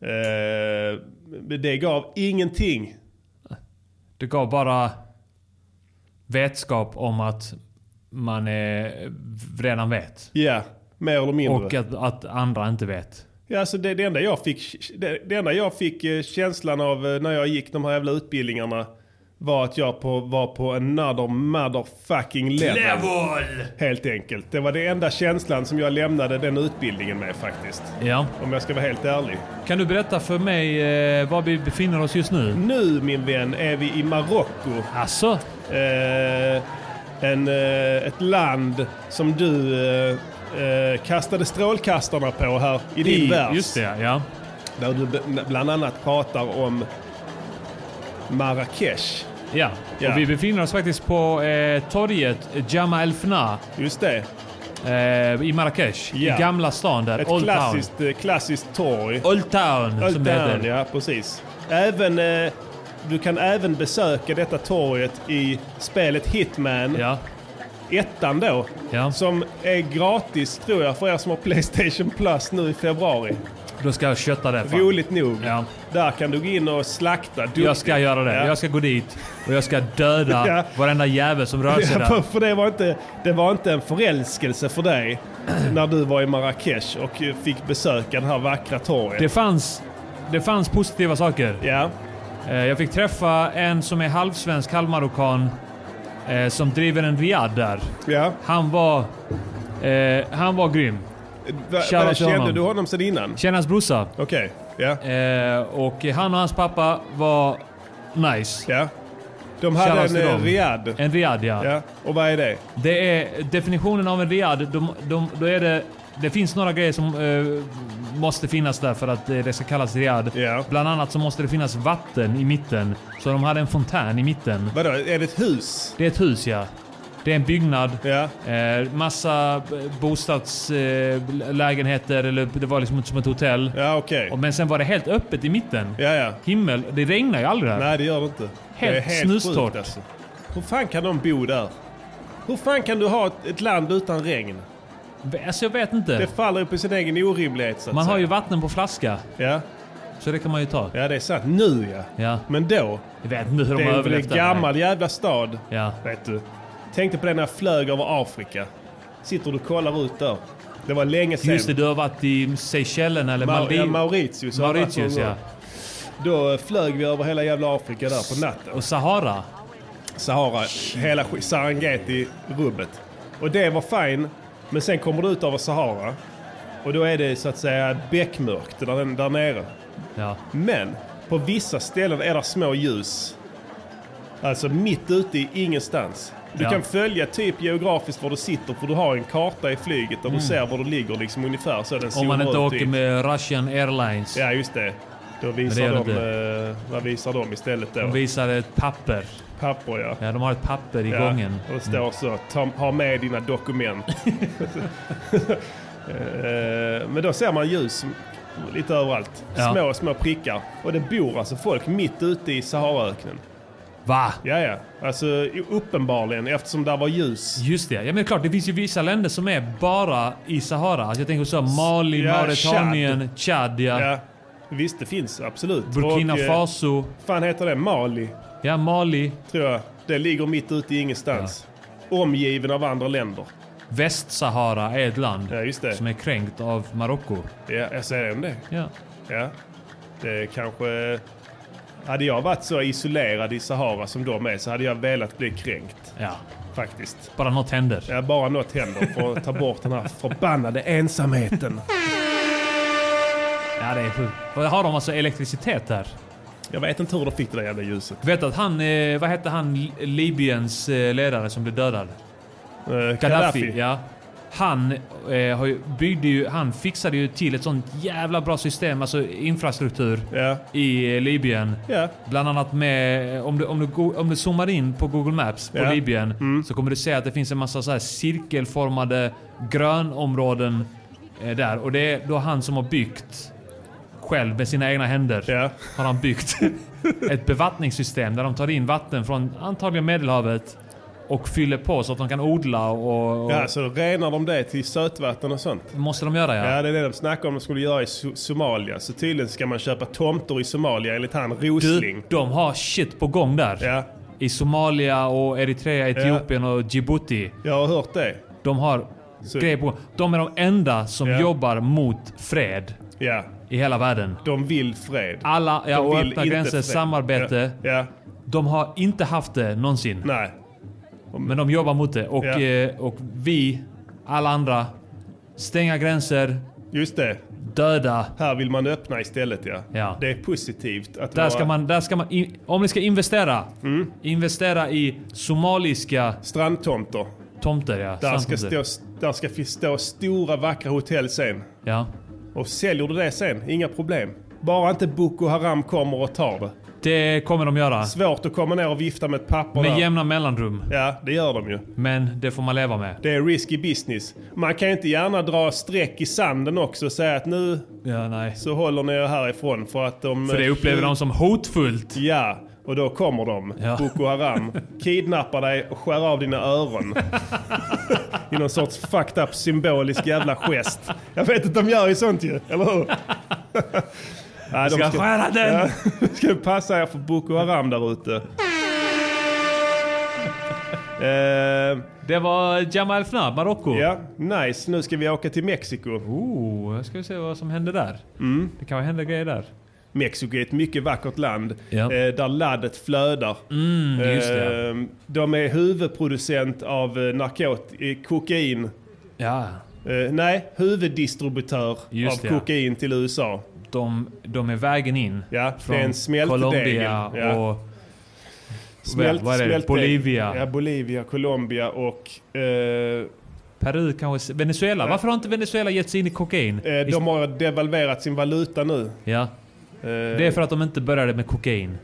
Eh, det gav ingenting. Det gav bara vetskap om att man eh, redan vet. Ja, mer eller mindre. Och att, att andra inte vet. Ja, alltså det, det, enda jag fick, det, det enda jag fick eh, känslan av eh, när jag gick de här jävla utbildningarna var att jag på, var på another motherfucking level. Helt enkelt. Det var det enda känslan som jag lämnade den utbildningen med faktiskt. Ja. Om jag ska vara helt ärlig. Kan du berätta för mig eh, var vi befinner oss just nu? Nu min vän är vi i Marocko. Alltså, Eh, en, eh, ett land som du eh, eh, kastade strålkastarna på här i din i, vers. just det ja. Där du bland annat pratar om Marrakesh. Ja. Ja. Och vi befinner oss faktiskt på eh, torget Jama El Fna Just det. eh, i Marrakesh. Ja. I gamla stan där. Ett Old klassiskt, eh, klassiskt torg. Town. Old Town Old som Town, heter. ja precis. Även, eh, du kan även besöka detta torget i spelet Hitman. Ja. Ettan då. Ja. Som är gratis tror jag för er som har Playstation Plus nu i februari. Då ska jag kötta det. fan. Roligt nog. Ja. Där kan du gå in och slakta. Du- Jag ska göra det. Ja. Jag ska gå dit och jag ska döda Ja. varenda jävel som rör sig Ja, där. för, för det var, inte, det var inte en förälskelse för dig när du var i Marrakesh och fick besöka det här vackra torget. Det fanns, det fanns positiva saker. Ja, Eh, Jag fick träffa en som är halvsvensk, halvmarockan. eh, Som driver en riad där. ja. Han var... Eh, han var grym. Va, va, kände honom. du honom sedan innan? Känner hans brorsa. Okej, ja. Eh, och han och hans pappa var nice. ja. De hade en eh, riad. En riad ja. Ja, och vad är det? Det är definitionen av en riad. De, de, då är det, det finns några grejer som eh, måste finnas där för att eh, det ska kallas riad. Ja. Bland annat så måste det finnas vatten i mitten. Så de hade en fontän i mitten. Vadå, är det ett hus? Det är ett hus ja. Det är en byggnad. Ja, Eh, massa eh, bostadslägenheter, eh, eller det var liksom som ett hotell. ja. Och, men sen var det helt öppet i mitten. Ja, ja. Himmel. Det regnar ju aldrig där. Nej, det gör det inte. Helt det är helt snustorrt. alltså. Hur fan kan de bo där? Hur fan kan du ha ett, ett land utan regn? Alltså jag vet inte. Det faller ju på sin egen orimlighet så att Man säga. har ju vatten på flaska. Ja. Så det kan man ju ta. ja, det är sant. Nu ja. Ja. Men då? Jag vet inte hur de Det har är väl en överlevt där. gammal jävla stad. Ja. Vet du. Tänkte på det när jag flög över Afrika. Sitter du och kollar ut där. Det var länge sedan. Just det, du har varit i Seychellerna eller Ma- Maldiv. ja, Mauritius. Mauritius, ja. Då flög vi över hela jävla Afrika där på natten. Och Sahara. Sahara, hela Serengeti-rubbet. Och det var fine, men sen kommer du ut över Sahara och då är det så att säga beckmörkt där, där nere. Ja. Men på vissa ställen är det små ljus. Alltså mitt ute i ingenstans. Du Ja. kan följa typ geografiskt var du sitter för du har en karta i flyget där Mm. du ser var du ligger liksom ungefär så den Om man inte åker i- med Russian Airlines. Ja just det. Då det visar gör de, det eh, vad visar de istället då? De visar ett papper. Papper ja. Ja, de har ett papper i Ja, gången. Och det står så, ta, ha med dina dokument. Eh, Men då ser man ljus lite överallt. Ja. Små, små prickar. Och det bor alltså folk mitt ute i Saharaöknen. Va? Ja, ja. Alltså uppenbarligen eftersom där var ljus. Just det. Ja men det är klart, det finns ju vissa länder som är bara i Sahara. Alltså jag tänker så Mali, Ja, Mauretanien, Chad, ja. Ja. Visst, det finns absolut. Burkina Och, eh, Faso. fan heter det? Mali, Ja, Mali. tror jag. Det ligger mitt ute i ingenstans. Omgiven av andra länder. Västsahara är ett land Ja, just det. som är kränkt av Marocko. Ja, jag säger det. Ja. Ja. Det kanske... Hade jag varit så isolerad i Sahara som de är så hade jag velat bli kränkt. ja. Faktiskt. Bara något händer. Ja, bara något händer för att ta bort den här förbannade ensamheten. Ja, det är sjukt. Har de alltså elektricitet där? Jag vet inte hur de fick det där jävla ljuset. Vet att han, eh, vad hette han, Li- Libyens eh, ledare som blev dödad? Uh, Gaddafi. Gaddafi. Ja. Han, eh, har ju, byggde ju, han fixade ju till ett sånt jävla bra system, alltså infrastruktur Ja. i eh, Libyen. Ja. Bland annat med, om du, om du, om du zoomar in på Google Maps på. Mm. Libyen så kommer du se att det finns en massa så här cirkelformade grönområden eh, där. Och det är då han som har byggt själv med sina egna händer. Ja. Har han byggt ett bevattningssystem där de tar in vatten från antagligen Medelhavet och fyller på så att de kan odla och... och Ja, så renar de det till sötvatten och sånt. Måste de göra ja. Ja, det är det de snackar om de skulle göra i So- Somalia. Så tydligen ska man köpa tomter i Somalia enligt han Rosling. Du, de har shit på gång där. Ja, I Somalia och Eritrea, Etiopien och Djibouti. jag har hört det. De har Så- grejer på De är de enda som Ja. jobbar mot fred Ja, i hela världen. de vill fred. Alla, ja, De och vill öppna gränser, fred. samarbete. Ja, ja. De har inte haft det någonsin. nej. Men de jobbar mot det. Och, Ja. eh, och vi, alla andra, stänga gränser, Just det. döda. Här vill man öppna istället ja. Ja. Det är positivt att Där vara ska man, där ska man in, om ni ska investera, Mm. investera i somaliska strandtomter. tomter. Ja, Där ska, stå, där ska stå stora vackra hotell sen. ja. Och säljer du det sen, inga problem. Bara inte Boko Haram kommer och tar det. Det kommer de göra. Svårt att komma ner och vifta med ett papper Med där. jämna mellanrum. Ja, det gör de ju. Men det får man leva med. Det är risky business. Man kan inte gärna dra streck i sanden också och säga att nu Ja, nej. så håller ni er härifrån för att de... För det upplever de som hotfullt. Ja, och då kommer de, Ja. Boko Haram, kidnappar dig och skär av dina öron. I någon sorts fucked up symbolisk jävla gest. Jag vet att de gör ju sånt ju, eller hur? Nej, Ska skära den! Ja, ska passa er för Boko Haram där ute. Eh, Det var Jamal Fnab, Marocko. ja, nice. Nu ska vi åka till Mexiko. Oh, jag ska se vad som händer där. Mm. Det kan hända grejer där. Mexiko är ett mycket vackert land Ja. eh, där laddet flödar. Mm, just det. Eh, de är huvudproducent av narkot- kokain. Ja, nej, huvuddistributör Just av det, kokain till USA. De, de är vägen in. Ja, Från det är en smältdegel. Colombia Ja. och... Smält, vad är det? Bolivia. Ja, Bolivia, Colombia och... Eh, Peru kanske... Venezuela. Varför har inte Venezuela gett sig in i kokain? eh, de har devalverat sin valuta nu. Ja, Eh, det är för att de inte började med kokain.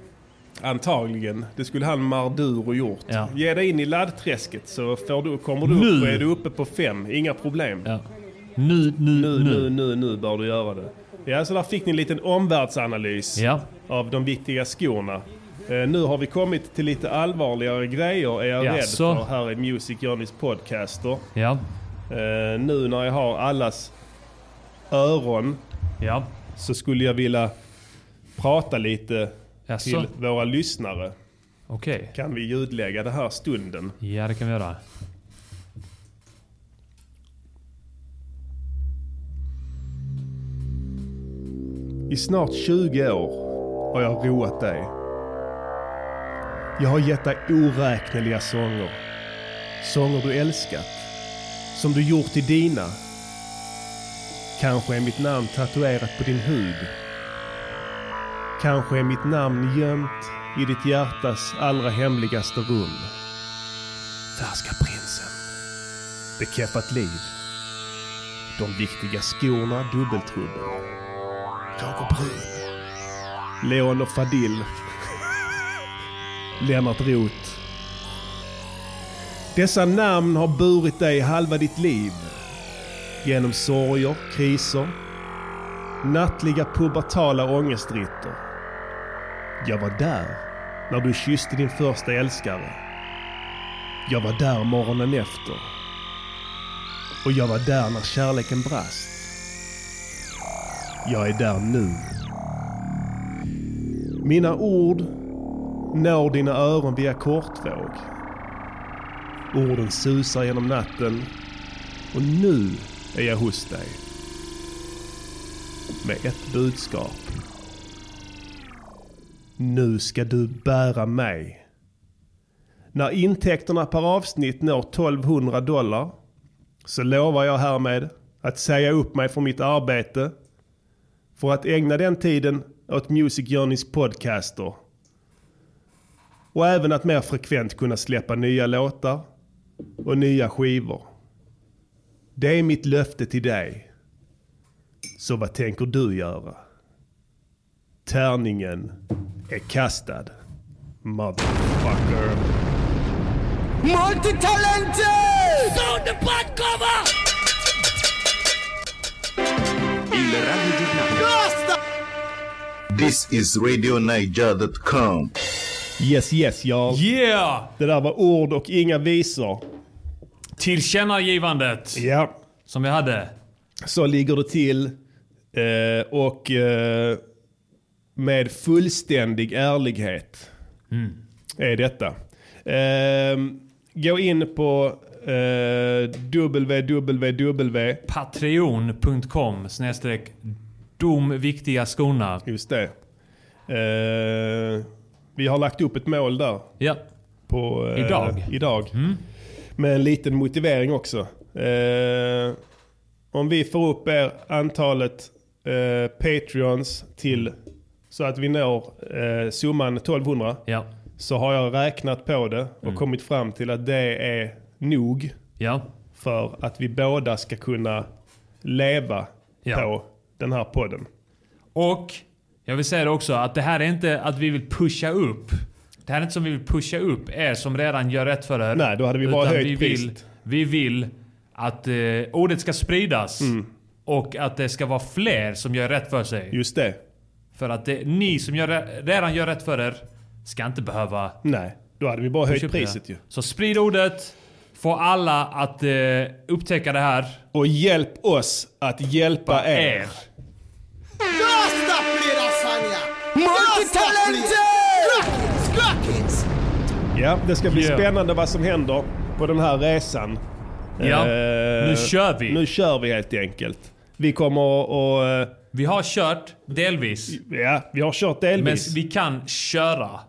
Antagligen. Det skulle han Maduro gjort. Ja. Ge dig in i laddträsket så får du, kommer du Nu. upp och är du uppe på fem. Inga problem. Ja. Nu, nu, Nu, nu. nu, nu, nu bör du göra det. Ja, så där fick ni en liten omvärldsanalys Ja, av de viktiga skorna. Eh, nu har vi kommit till lite allvarligare grejer är jag Jaså? rädd för här i Music Journeys podcaster. ja, Eh, nu när jag har allas öron ja. så skulle jag vilja prata lite Jaså? till våra lyssnare. Okej. Kan vi ljudlägga det här stunden? Ja, det kan vi göra. I snart 20 år har jag roat dig. Jag har gett dig oräkneliga sånger. Sånger du älskat. Som du gjort till dina. Kanske är mitt namn tatuerat på din hud. Kanske är mitt namn gömt i ditt hjärtas allra hemligaste rum. Färska prinsen. Bekeffat liv. De viktiga skorna dubbeltrubbel. Jakob Brun. Leon och Fadil. Lennart Roth. Dessa namn har burit dig halva ditt liv. Genom sorger, kriser, nattliga pubertala ångestritter. Jag var där när du kysste din första älskare. Jag var där morgonen efter. Och jag var där när kärleken brast. Jag är där nu. Mina ord når dina öron via kortvåg. Orden susar genom natten och nu är jag hos dig. Med ett budskap. Nu ska du bära mig. När intäkterna per avsnitt når 1200 dollar så lovar jag härmed att säga upp mig från mitt arbete för att ägna den tiden åt Music Journeys podcaster. Och även att mer frekvent kunna släppa nya låtar och nya skivor. Det är mitt löfte till dig. Så vad tänker du göra? Tärningen är kastad. Motherfucker. Multitalented! Il radiogiornale. Rasta! This is RadioNiger.com. Yes yes y'all. Yeah! Det där var ord och inga visor. Tillkännagivandet Ja, som vi hade. så ligger det till. Eh, och eh, med fullständig ärlighet är detta. Eh, gå in på eh, www. Patreon.com snedstreck de viktiga skorna. Just det. Eh, vi har lagt upp ett mål där. Ja. På, eh, Idag? idag. Med en liten motivering också. Eh, om vi får upp er antalet eh, Patreons till så att vi når eh, summan 1200 Ja. så har jag räknat på det och kommit fram till att det är nog Ja. för att vi båda ska kunna leva Ja. på den här podden. Och jag vill säga det också att det här är inte att vi vill pusha upp. Det här är inte som vi vill pusha upp er som redan gör rätt för er. Nej, då hade vi bara höjt vi vill, vi vill att eh, ordet ska spridas. Mm. Och att det ska vara fler som gör rätt för sig. Just det. För att det, ni som gör, redan gör rätt för er ska inte behöva Nej, då hade vi bara höjt priset ju. Så sprid ordet. Få alla att eh, upptäcka det här. Och hjälp oss att hjälpa er. Er. Ja, det ska bli Yeah. spännande vad som händer på den här resan. Ja, Eh, nu kör vi. Nu kör vi helt enkelt. Vi kommer att... Vi har kört delvis. ja, vi har kört Men delvis. Vi, vi kan köra.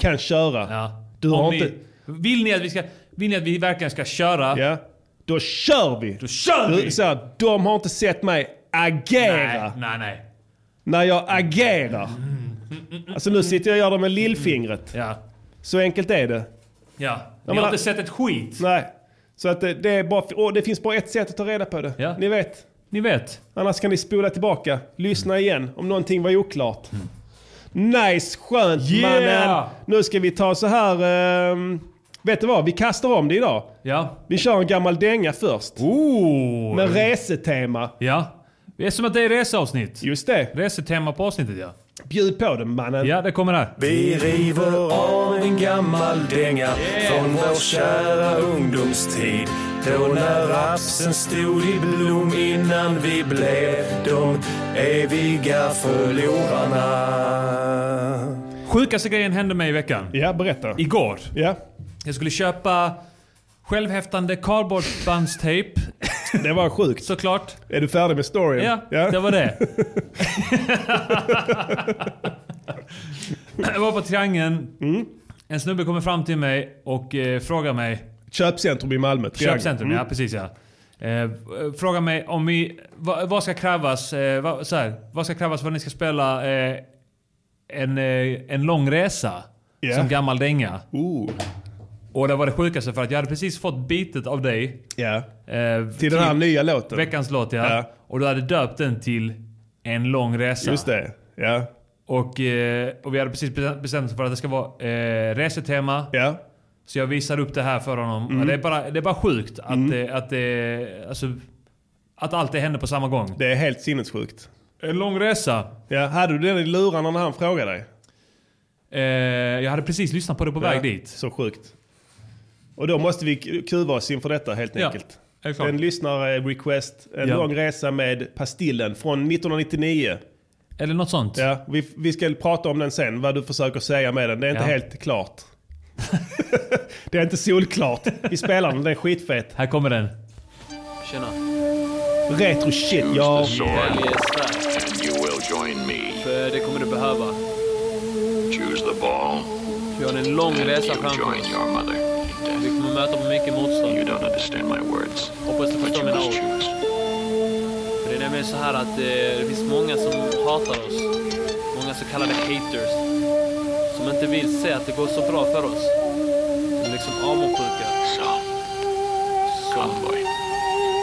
kan köra. Ja. Du Om har ni, inte... Vill ni, att vi ska, vill ni att vi verkligen ska köra? Ja, då kör vi. Då kör vi! så här, de har inte sett mig agera nej, nej, nej. när jag agerar. Alltså nu sitter jag och gör det med lillfingret. Ja. Så enkelt är det. Ja. Ni har inte sett ett skit. Nej. Så att det, det, är bara, och det finns bara ett sätt att ta reda på det. Ja. Ni vet. Ni vet. Annars kan ni spola tillbaka, lyssna igen om någonting var oklart. Nice, skönt Yeah! mannen. Nu ska vi ta så här... ehm, vet du vad? Vi kastar om det idag. Ja. Vi kör en gammal dänga först. Oh! Med resetema. Ja. Det är som att det är reseavsnitt. Just det. Resetema på avsnittet ja. Bjud på den mannen. Ja, det kommer här. Vi river av en gammal dänga från vår kära ungdomstid. Då när rapsen stod i blom innan vi blev de eviga förlorarna. Sjukaste grejen hände mig i veckan. Ja, berätta. Igår. Ja. Jag skulle köpa självhäftande kardborrebandstejp Det var sjukt. Såklart. Är du färdig med storyn? Ja, det var det. jag var på Triangeln. Mm. En snubbe kommer fram till mig och eh, frågar mig... Köpcentrum i Malmö. Triangeln. Köpcentrum, Mm. ja precis ja. Eh, frågar mig om vi... Vad, vad ska krävas? Eh, vad, så här, vad ska krävas för att ni ska spela eh, en, eh, en lång resa? Ja. Som gammal dänga. Ooh. Och det var det sjukaste för att jag hade precis fått bitet av dig. Ja. Eh, Till den här nya låten. Veckans låt ja. Ja. Och du hade döpt den till En lång resa. Just det. Ja. Och, eh, och vi hade precis bestämt oss för att det ska vara eh, resetema. Ja. Så jag visar upp det här för honom. Mm. Det, är bara, det är bara sjukt att, det, att, det, alltså, att allt det händer på samma gång. Det är helt sinnessjukt. En lång resa. Ja. Hade du den i lurarna när han frågade dig? Eh, jag hade precis lyssnat på det på väg Ja, dit. Så sjukt. Och då måste vi kuva oss inför detta helt Ja, enkelt. klart. En lyssnar-request. En Ja. lång resa med Pastillen från 1999. Eller något sånt. Ja, vi, vi ska prata om den sen, vad du försöker säga med den. Det är inte Ja. helt klart. det är inte solklart. Vi spelar den, den är skitfet. Här kommer den. Tjena. Retro shit, ja. Välj svärd. And you will join me. För det kommer du behöva. Choose the ball. Vi har en lång resa framför oss. Vi kommer möta på mycket You motstånd. don't understand my words. Hoppas du förstår you mina ord. choose. För det är nämligen så här att eh, det finns många som hatar oss. Många så kallade haters. Som inte vill se att det går så bra för oss. De är liksom avundsjuka. So, come boy.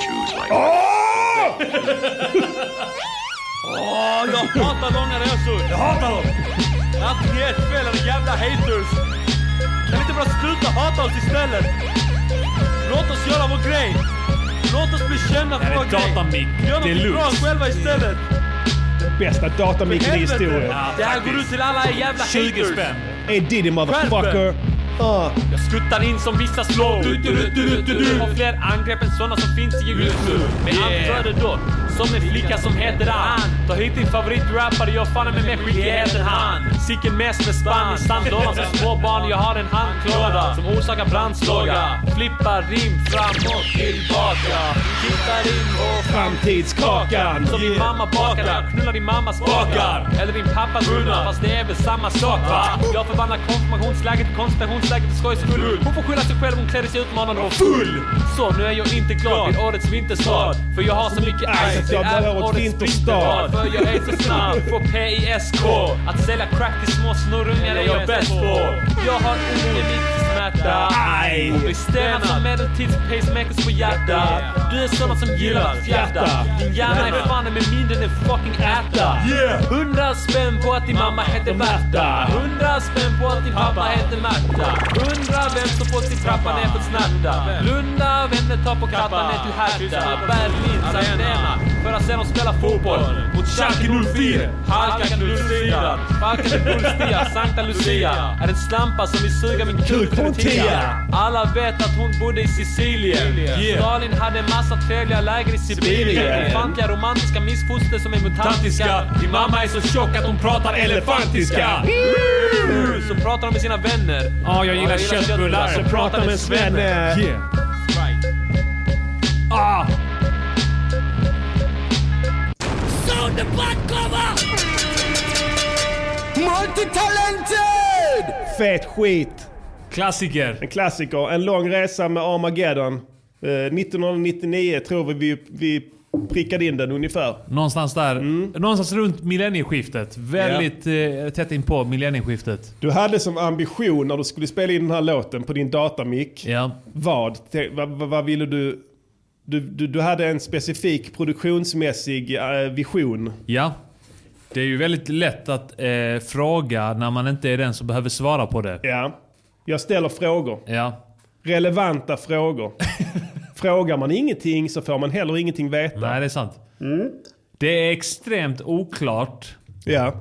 Choose like Åh, jag hatar långa resor! Jag hatar dem! Antingen ett fel eller jävla haters! Bara sluta hata oss istället? Låt oss göra vår grej! Låt oss bli kända Det för är vår grej! datamick Gör något bra själva istället! Bästa datamicken i historien. Det här går ut till alla jävla 20 haters! spänn. Hey Diddy motherfucker. Jag skuttar in som vissa slår. Du, du, du, du, du, du. Har fler angrepp än såna som finns i Egypten. Med anförde då, som en flicka som heter Ann. Ta hit din favoritrappare, jag fann med mig skickligheten han. Sicken mest med spann i sandlådan som småbarn. Jag har en handklåda som orsakar brandslåga. Flippar rim fram och tillbaka. Tittar in och Framtidskakan. som din mamma bakar jag knullar din mammas bakar. Eller din pappas munnar, fast det är väl samma sak va? Jag förvandlar konfirmationsläget till konspirationsläget för skojs skull. Hon får skylla sig själv, hon klädde sig utmanande och full. Så nu är jag inte glad vid årets vinterstad. För jag har så mycket ice att jag är årets vinterstad. För jag är så snabb på PISK. Att sälja crack till små snorungar är jag bäst på. Jag har inte mitt-smärta. Aj. Och blir stenad som medeltids pacemakers på hjärtat. Du är såna som gillar fjärta. Din hjärna är fan med mindre än en fucking ärta. Hundra spänn på att din mamma heter Märta. Hundra spänn på att din pappa heter Märta. Hundra vem som fått sin trappa ner för snärta. Lunda vänner tar på kappan ner till Hertha. Berlins arena. För att se dem spela fotboll. Mot Schalke 04. Halka knullstian. Falken är bullstia. Sankta Lucia. Är en slampa som vill suga min kuk tia. Alla vet att hon bodde i Sicilien. Stalin hade massa trevliga läger i Sibirien. Infantliga romantiska missfoster som är mutantiska. Din mamma är så tjock att hon pratar elefantiska. Så pratar de med sina vänner. Ja, jag gillar köttbullar. Så pratar med svenne. Yeah. Ah! Multitalented! Fet skit. Klassiker. En klassiker. En lång resa med Armageddon. Eh, 1999 tror vi vi, vi prickade in den ungefär. Någonstans där. Mm. Någonstans runt millennieskiftet. Väldigt eh, tätt in på millennieskiftet. Du hade som ambition när du skulle spela in den här låten på din datamick. Vad? Te- Vad, vad, vad ville du? Du, du? du hade en specifik produktionsmässig eh, vision. Ja. Det är ju väldigt lätt att eh, fråga när man inte är den som behöver svara på det. Ja. Jag ställer frågor. Ja. Relevanta frågor. Frågar man ingenting så får man heller ingenting veta. Nej, det är sant. Mm. Det är extremt oklart Ja.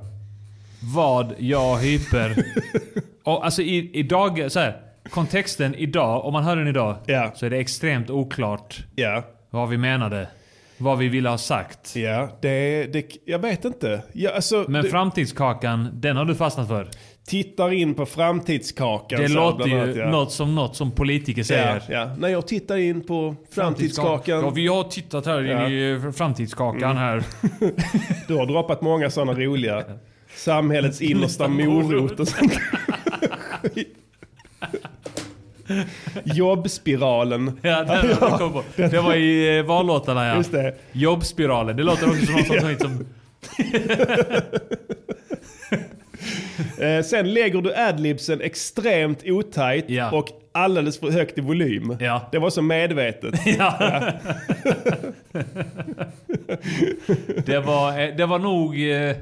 vad jag hyper. Och alltså i, idag, så här, kontexten idag, om man hör den idag, Ja. så är det extremt oklart Ja. vad vi menade. Vad vi ville ha sagt. Ja, det, det, jag vet inte. Ja, alltså, Men det, framtidskakan, den har du fastnat för. Tittar in på framtidskakan. Det låter ju annat, ja. något som något som politiker Ja, säger. ja. När jag tittar in på framtidskakan. Ja, vi har tittat här Ja. in i eh, framtidskakan här. Du har droppat många sådana roliga. Samhällets innersta morot och sånt. Jobbspiralen. Ja, den kommit på. Det var i eh, vallåtarna ja. Just det. Jobbspiralen. Det låter också som något som, som Eh, sen lägger du adlibsen extremt otajt Ja. och alldeles för högt i volym. Ja. Det var så medvetet. Ja. det, var, eh, det var nog eh,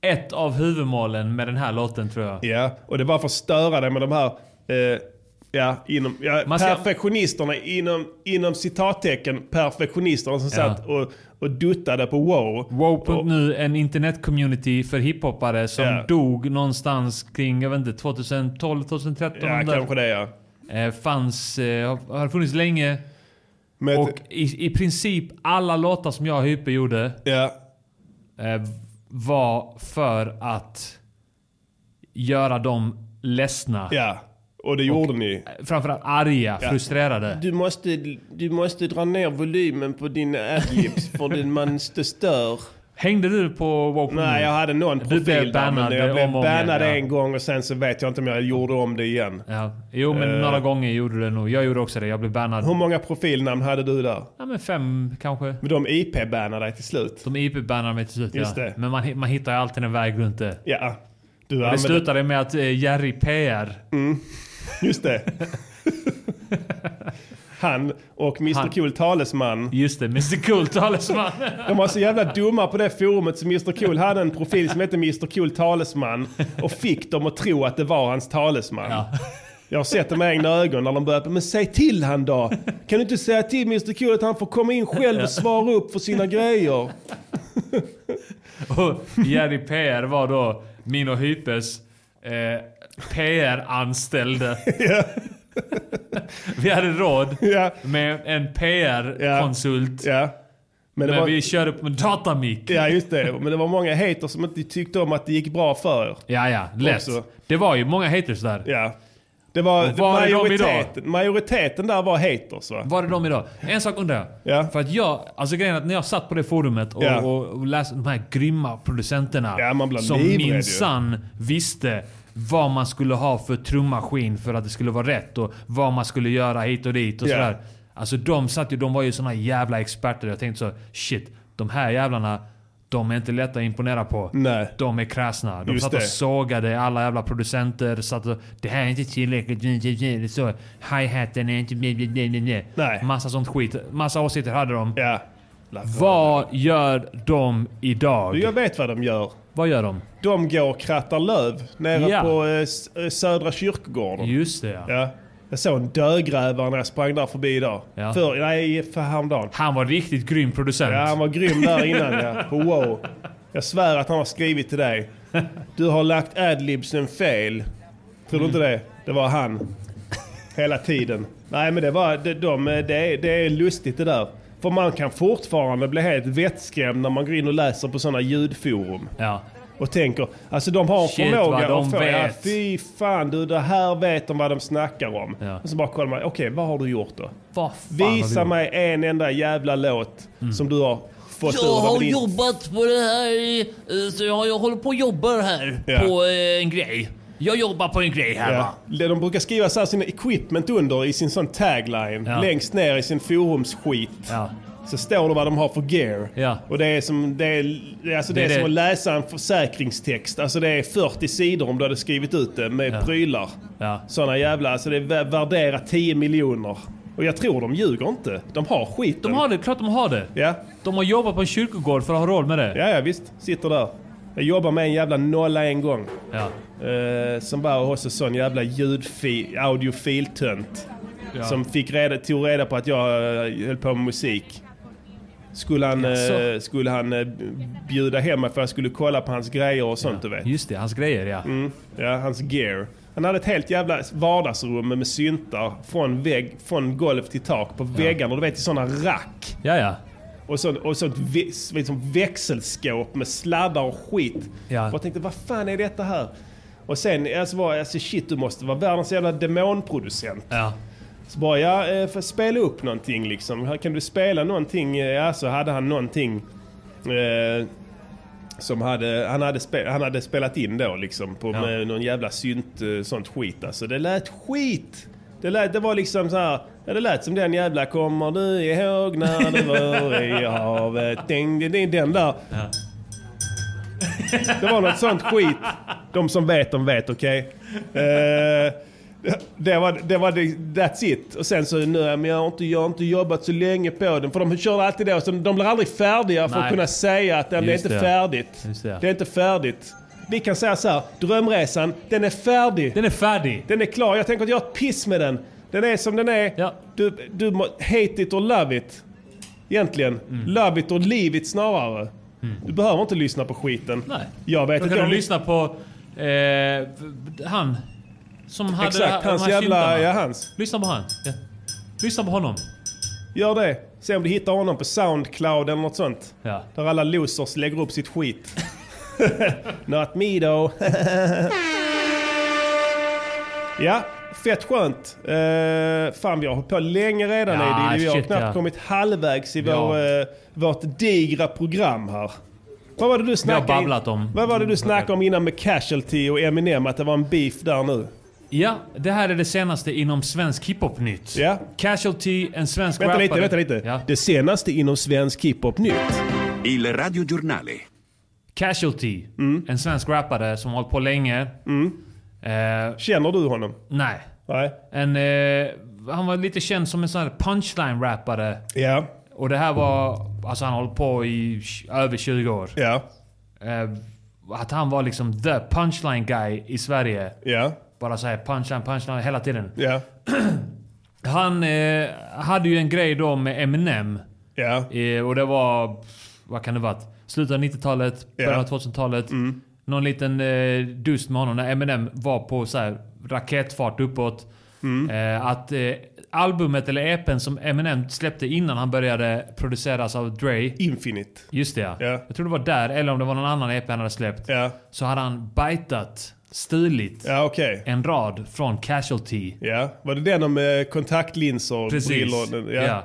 ett av huvudmålen med den här låten tror jag. Ja, och det var för att störa dig med de här eh, ja, inom, ja, ska- perfektionisterna inom, inom citattecken perfektionisterna som Ja. satt och, och duttade på wow. Wow.nu, en internetcommunity för hiphoppare som Ja. dog någonstans kring, jag vet inte, 2012, 2013? Ja, där. kanske det ja. Eh, fanns, eh, har- har funnits länge. Med Och i, i princip alla låtar som jag och Hype gjorde ja, eh, var för att göra dem ledsna. ja, och det gjorde ni. Framförallt arga, Ja. frustrerade. Du måste, du måste dra ner volymen på dina adlibs för den man stör. Hängde du på Wow.nu? Nej, jag hade någon Du profil blev där, bannad men jag blev och om igen, bannad ja. en gång och sen så vet jag inte om jag gjorde om det igen. Ja. Jo, men Eh. några gånger gjorde du det nog. Jag gjorde också det. Jag blev bannad. Hur många profilnamn hade du där? Ja, men fem kanske. Men de IP-bannade dig till slut. De IP-bannade mig till slut. Just ja. det. Men man, man hittar ju alltid en väg runt det. Ja. Du Och det slutade med att eh, Jerry PR... Just det. Han och Mr Han- Cool talesman. Just det, Mr Cool talesman. De var så jävla dumma på det forumet så Mr Cool hade en profil som hette Mr Cool talesman och fick dem att tro att det var hans talesman. Ja. Jag har sett det med egna ögon när de började men säg till han då. Kan du inte säga till Mr Cool att han får komma in själv och svara upp för sina grejer? Och Jerry PR var då min och Hypes eh, PR-anställde. vi hade råd Ja. med en PR-konsult. Ja. Men Men, var, vi körde på en datamick. ja just det. Men det var många haters som inte tyckte om att det gick bra för er. Ja, ja. Lätt. Också. Det var ju många haters där. Ja. Det var, var är de majoriteten, majoriteten där var haters va? Var är de idag? En sak undrar jag. Ja. För att jag, alltså grejen är att när jag satt på det forumet och, Ja. och, och läste de här grymma producenterna. Ja, som minsann visste vad man skulle ha för trummaskin för att det skulle vara rätt och vad man skulle göra hit och dit och Ja. sådär. Alltså de satt ju, de var ju såna jävla experter. Jag tänkte så, shit, de här jävlarna, de är inte lätta att imponera på. Nej. De är kräsna. De Just satt och det. sågade alla jävla producenter. Satt och, det här är inte tillräckligt. Hi-haten är inte... Nej. Massa sånt skit. Massa åsikter hade de. Ja. Vad gör de idag? Jag vet vad de gör. Vad gör de? De går och krattar löv nere Ja. på eh, eh, Södra kyrkogården. Just det ja. Ja. Jag såg en dödgrävare när jag sprang där förbi idag. Ja. För, nej, för häromdagen. Han var riktigt grym producent. Ja, han var grym där innan ja. Wow. Jag svär att han har skrivit till dig. Du har lagt adlibsen fel. Tror du inte det? Det var han. Hela tiden. Nej men det var, de, det, är, det är lustigt det där. För man kan fortfarande bli helt vettskrämd när man går in och läser på sådana ljudforum. Ja. Och tänker, alltså de har en Shit, förmåga vad de att få, ja, vet. fy fan du det här vet de vad de snackar om. Ja. Och så bara kollar man, okej vad har du gjort då? Vad fan har Visa du- mig en enda jävla låt Mm. som du har fått Jag ur har av din... jobbat på det här, eh, så jag, jag håller på och jobbar här Ja. på eh, en grej. Jag jobbar på en grej här va. Ja. De brukar skriva så här sina equipment under i sin sån tagline. Ja. Längst ner i sin forumsskit. Ja. Så står det vad de har för gear. Ja. Och det är som, det är, det alltså det Det är är som det. att läsa en försäkringstext. Alltså det är 40 sidor om du hade skrivit ut det med Ja. prylar. Ja. Såna jävla, alltså det är vä- värderat 10 miljoner. Och jag tror de ljuger inte. De har skiten. De har det, klart de har det. Ja, De har jobbat på en kyrkogård för att ha råd med det. ja, ja visst. Sitter där. Jag jobbar med en jävla nolla en gång. Ja. Eh, som var en sån jävla ljudfi, audiofiltönt. Ja. Som fick reda, tog reda på att jag eh, höll på med musik. Skulle han, eh, skulle han eh, bjuda hem mig för att jag skulle kolla på hans grejer och sånt du vet. Just det, hans grejer ja. Mm, ja, hans gear. Han hade ett helt jävla vardagsrum med syntar från, vägg, från golv till tak på väggarna. Du vet i sådana rack. Ja, ja. Och sånt, och sånt vä- liksom växelskåp med sladdar och skit. Ja. Och jag tänkte, vad fan är detta här? Och sen alltså, var, alltså shit du måste vara världens jävla demonproducent. Ja. Så bara, ja, eh, för spela upp någonting liksom. Kan du spela någonting? Eh, Ja, så hade han någonting eh, som hade, han, hade spe, han hade spelat in då liksom på Ja. med någon jävla synt, eh, sånt skit alltså. Det lät skit! Det, lät, det var liksom så här, ja, det lät som den jävla Kommer du ihåg när du var i havet? Ding, ding, ding, den där. Det var något sånt skit. De som vet, de vet, okej? Eh, det var, det var det, that's it. Och sen så, nej men jag har, inte, jag har inte jobbat så länge på den. För de kör alltid det. Så de blir aldrig färdiga för Nej. att kunna säga att det är inte det. färdigt. Det. Det är inte färdigt. Vi kan säga så här, Drömresan, den är färdig. Den är färdig. Den är klar. Jag tänker att jag har ett piss med den. Den är som den är. Ja. Du, du hate it or love it. Egentligen. Mm. Love it or leave it snarare. Du behöver inte lyssna på skiten. Nej. Jag vet Då kan jag... du lyssna på eh, han som hade Exakt, de hans här jävla... Ja, hans. Lyssna på han. Ja. Lyssna på honom. Gör det. Se om du hittar honom på Soundcloud eller något sånt. Ja. Där alla losers lägger upp sitt skit. Not me though. ja, fett skönt. Uh, fan vi har hållit på länge redan Ja, Eddie. Vi har shit, knappt ja. kommit halvvägs i Ja. vår, eh, vårt digra program här. Vad var det du snackade, om. Vad var det du snackade om innan med Casualty och Eminem? Att det var en beef där nu? Ja, det här är det senaste inom svensk hiphop-nytt. Ja. Casualty, en svensk Vänta rappare. lite, vänta lite. Ja. Det senaste inom svensk hiphop-nytt. Il radiogiornale. Casualty, Mm. en svensk rappare som har hållit på länge. Eh, Känner du honom? nej. Nej. En, eh, han var lite känd som en sån här punchline-rappare. Ja. Och det här var... Alltså han har hållit på i över 20 år. Ja. Eh, att han var liksom the punchline guy i Sverige. Ja. Bara såhär punchline, punchline hela tiden. Ja. Han eh, hade ju en grej då med Eminem. Ja. Eh, och det var... Vad kan det varit? Slutet av 90-talet, början Ja. av 2000-talet. Någon liten eh, dust med honom när Eminem var på så här raketfart uppåt. Eh, att eh, albumet eller EPen som Eminem släppte innan han började produceras av Dre. Infinite. Just det ja. Ja. Jag tror det var där, eller om det var någon annan EP han hade släppt. Ja. Så hade han bitat, stulit, Ja, okej. en rad från Casualty. Ja. Var det den om eh, kontaktlinser, Precis. brillor? Ja. Ja.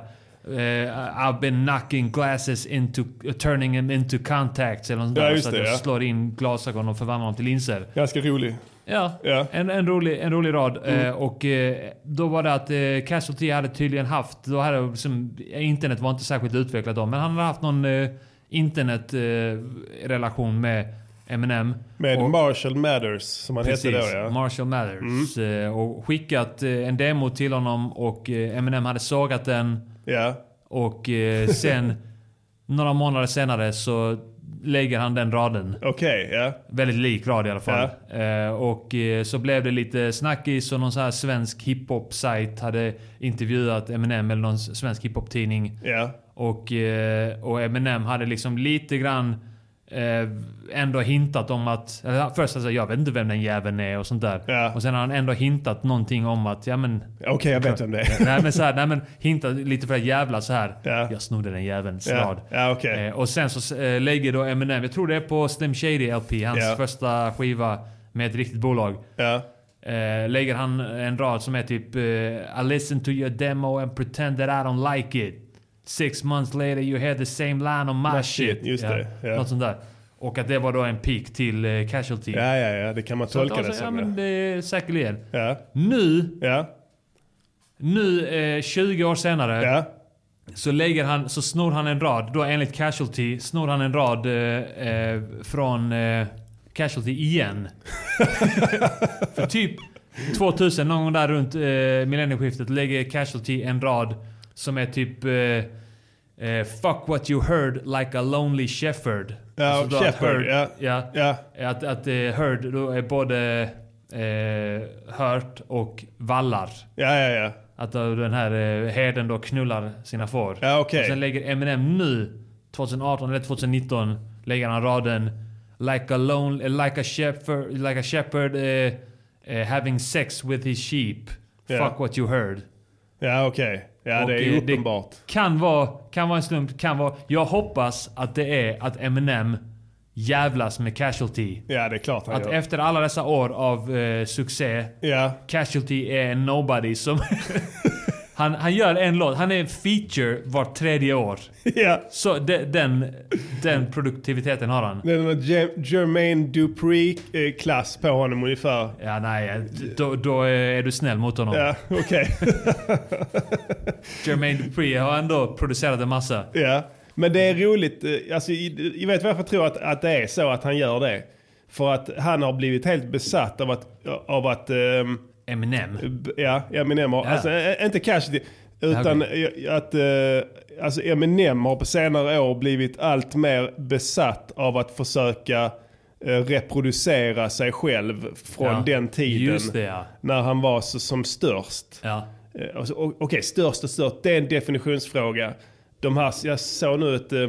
Eh, I've been knocking glasses into, uh, turning them into contacts eller något Ja, där. Så att jag ja. slår in glasögon och förvandlar dem till linser. Ganska rolig. Ja, Ja. En, en, rolig, en rolig rad. Mm. Eh, och eh, då var det att eh, Casualty hade tydligen haft, då hade liksom, internet var inte särskilt utvecklat då, men han hade haft någon eh, internetrelation med Eminem. Med Och- Marshall Mathers, som han hette då ja. Mm. Marshall Mathers. Eh, och skickat eh, en demo till honom och eh, Eminem hade sågat den. Ja. Och eh, sen, några månader senare så lägger han den raden. Okej, ja. Väldigt lik rad i alla fall. Eh, och eh, så blev det lite snackis och någon så här svensk hiphop-sajt hade intervjuat Eminem eller någon svensk hiphop-tidning. Ja. Och, eh, och Eminem hade liksom lite grann ändå hintat om att... Först alltså, jag vet inte vem den jäveln är och sånt där. Ja. Och sen har han ändå hintat någonting om att, ja men... Okej, jag vet vem det är. nej men så här, nej men hintat lite för att jävla så här. Ja. Jag snodde den jävelns Ja, rad. ja okej. Eh, och sen så eh, lägger då Eminem, jag tror det är på Slim Shady LP, hans Ja. första skiva med ett riktigt bolag. Ja. Eh, lägger han en rad som är typ eh, I listen to your demo and pretend that I don't like it. Six months later you hear the same line on my My shit. shit, just det, ja. Något sånt där. Och att det var då en peak till eh, Casualty. Ja, ja, ja. Det kan man Så tolka det alltså, ja, som. men Ja. det är säkerligen. Ja. Nu, Ja. nu eh, 20 år senare, Ja. så, lägger han, så snor han en rad, då enligt Casualty, snor han en rad eh, eh, från eh, Casualty igen. För typ 2000, någon gång där runt eh, millennieskiftet, lägger Casualty en rad som är typ eh, eh, Fuck what you heard like a lonely shepherd. Ja, Alltså att shepherd, ja. ja. Ja. Att, att eh, heard då är både eh, hört och vallar. Ja, ja, ja. Att då den här eh, herden då knullar sina får. Ja, okej. Och sen lägger Eminem nu, 2018 eller 2019, lägger han raden Like a lone, eh, like a shepherd, like a shepherd eh, eh, having sex with his sheep. Ja. Fuck what you heard. Ja, okej. Ja, Och, det är uppenbart. Kan vara, kan vara en slump, kan vara... Jag hoppas att det är att Eminem jävlas med Casualty. Ja, det är klart han Att gör. efter alla dessa år av eh, succé, Ja. Casualty är en nobody som... han, han gör en låt, han är feature vart tredje år. Ja. Så de, den, den produktiviteten har han. Det är någon Jermaine Dupri-klass på honom ungefär. Ja, nej, då, då är du snäll mot honom. Ja, okej. Jermaine Dupri har ändå producerat en massa. Ja, men det är roligt. eh, Alltså, jag vet varför jag tror att, att det är så att han gör det. För att han har blivit helt besatt av att... Av att ehm, Eminem. ja, Eminem har, Ja. Alltså, inte Casualty. Utan eh, att alltså Eminem har på senare år blivit allt mer besatt av att försöka reproducera sig själv från Ja, den tiden. det, ja. När han var så, som störst. Ja. Alltså, Okej, störst och störst, det är en definitionsfråga. De här, jag såg nu att eh,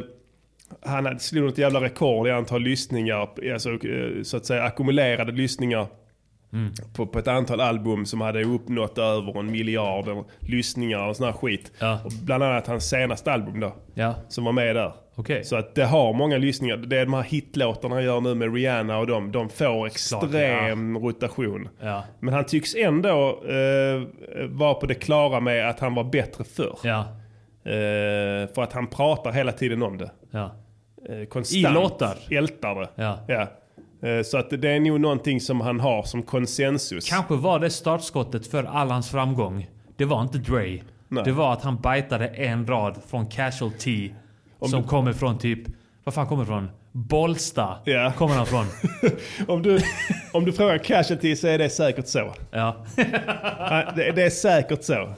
han slog något jävla rekord i antal lyssningar, alltså, så att säga ackumulerade lyssningar. Mm. På, på ett antal album som hade uppnått över en miljard lyssningar och sån här skit. Ja. Och bland annat hans senaste album då. Ja. Som var med där. Okej. Så att det har många lyssningar. Det är de här hitlåtarna han gör nu med Rihanna och dem. De får extrem rotation. Ja. Men han tycks ändå eh, vara på det klara med att han var bättre förr. Ja. Eh, för att han pratar hela tiden om det. Ja. Eh, konstant. I låtar. Ältar det. Ja. Eh, så att det är nog någonting som han har som konsensus. Kanske var det startskottet för all hans framgång. Det var inte Dre. Nej. Det var att han bitade en rad från Casualty. som du- kommer från typ... Vad fan kommer från? Bollsta Ja. kommer han från. om, du, om du frågar Casualty så är det säkert så. Ja. Det, det är säkert så.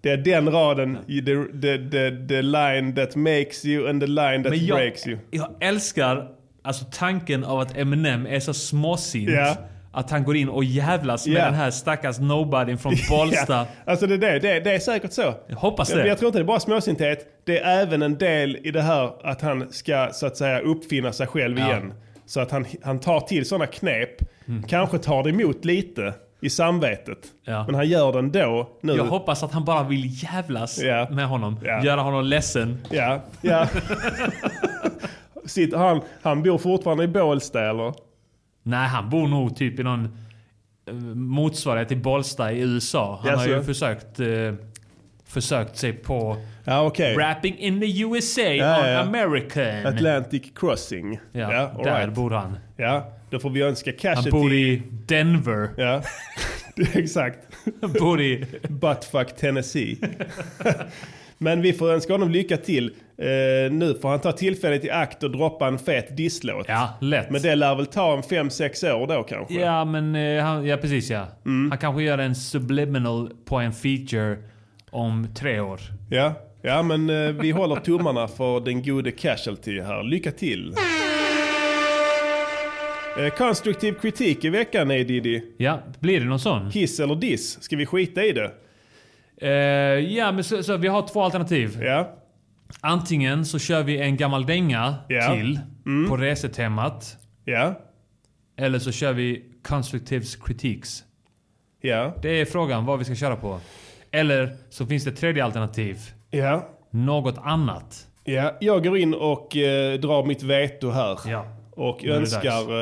Det är den raden, the, the, the, the line that makes you and the line that jag, breaks you. jag älskar alltså tanken av att Eminem är så småsint. Ja. Att han går in och jävlas med Ja. den här stackars nobodyn från Bollsta. Ja, alltså det, det, det, det är säkert så. Jag hoppas Jag, det. jag tror inte det är bara småsinthet. Det är även en del i det här att han ska så att säga uppfinna sig själv Ja. igen. Så att han, han tar till sådana knep. Kanske tar det emot lite i samvetet. Ja. Men han gör den då nu. Jag hoppas att han bara vill jävlas Ja. med honom. Göra honom ledsen. Ja, ja. Sitter han, han bor fortfarande i Bålsta eller? Nej, han bor nog typ i någon eh, motsvarighet till Bollsta i USA. Han Jaså? har ju försökt, eh, försökt sig på Ja, okej. rapping in the USA Ja, on ja. American. Atlantic Crossing. Ja, all där right. bor han. Ja, då får vi önska Han Casualty. bor i Denver. Ja, exakt. Han bor i... Buttfuck Tennessee. Men vi får önska honom lycka till. Eh, nu får han ta tillfället i akt och droppa en fet disslåt. Ja, lätt. Men det lär väl ta en 5-6 år då kanske? Ja, men eh, han, ja, precis ja. Mm. Han kanske gör en subliminal på en feature om tre år. Ja, ja men eh, vi håller tummarna för den gode Casualty här. Lycka till! Konstruktiv kritik i veckan är Diddy. Ja, blir det någon sån? Hiss eller diss? Ska vi skita i det? Eh, ja, men så, så vi har två alternativ. Ja. Antingen så kör vi en gammal dänga. Mm. till på resetemat. Eller så kör vi Constructives Critiques. Det är frågan vad vi ska köra på. Eller så finns det ett tredje alternativ. Något annat. Ja, jag går in och eh, drar mitt veto här. Och önskar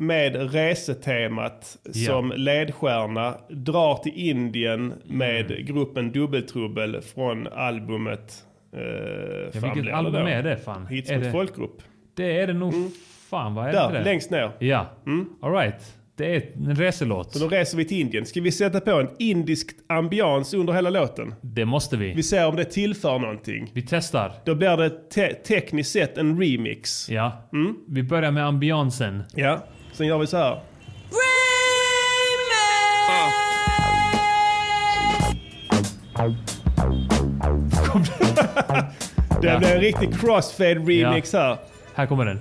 med resetemat Ja. som ledstjärna drar till Indien med Mm. gruppen Dubbeltrubbel från albumet eh, Ja, vilket album då? är det fan? Hits mot folkgrupp. Det är det nog fan vad är Där, det? längst ner. Ja. Alright. Det är en reselåt. Så då reser vi till Indien. Ska vi sätta på en indisk ambians under hela låten? Det måste vi. Vi ser om det tillför någonting. Vi testar. Då blir det te- tekniskt sett en remix. Ja. Mm. Vi börjar med ambiansen. Ja, sen gör vi så här. Det Ja. blir en riktig crossfade remix här. Här kommer den.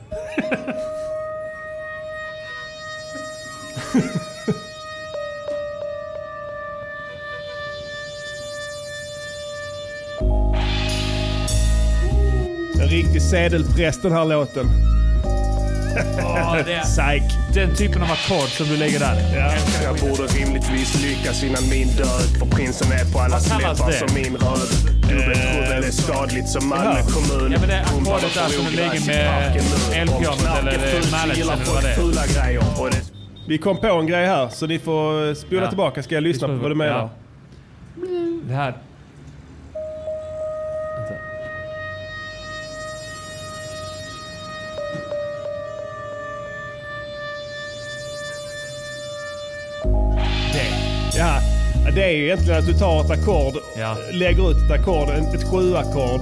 En riktig sedelpress den här låten. Åh, det är Psych. den typen av ackord som du lägger där. Jag borde rimligtvis lyckas innan min död För prinsen är på allas läppar som min röd Dubbeltrubbel är skadligt som Malmö kommun Ja, men det är ackordet där och som du lägger med elpianot eller fult så mallet gillar eller vad det är. Vi kom på en grej här, så ni får eh, spola Ja. tillbaka. Ska jag lyssna på vad du menar? Ja. Det här. Det är ju egentligen att du tar ett ackord, Ja. lägger ut ett ackord, ett sjuackord,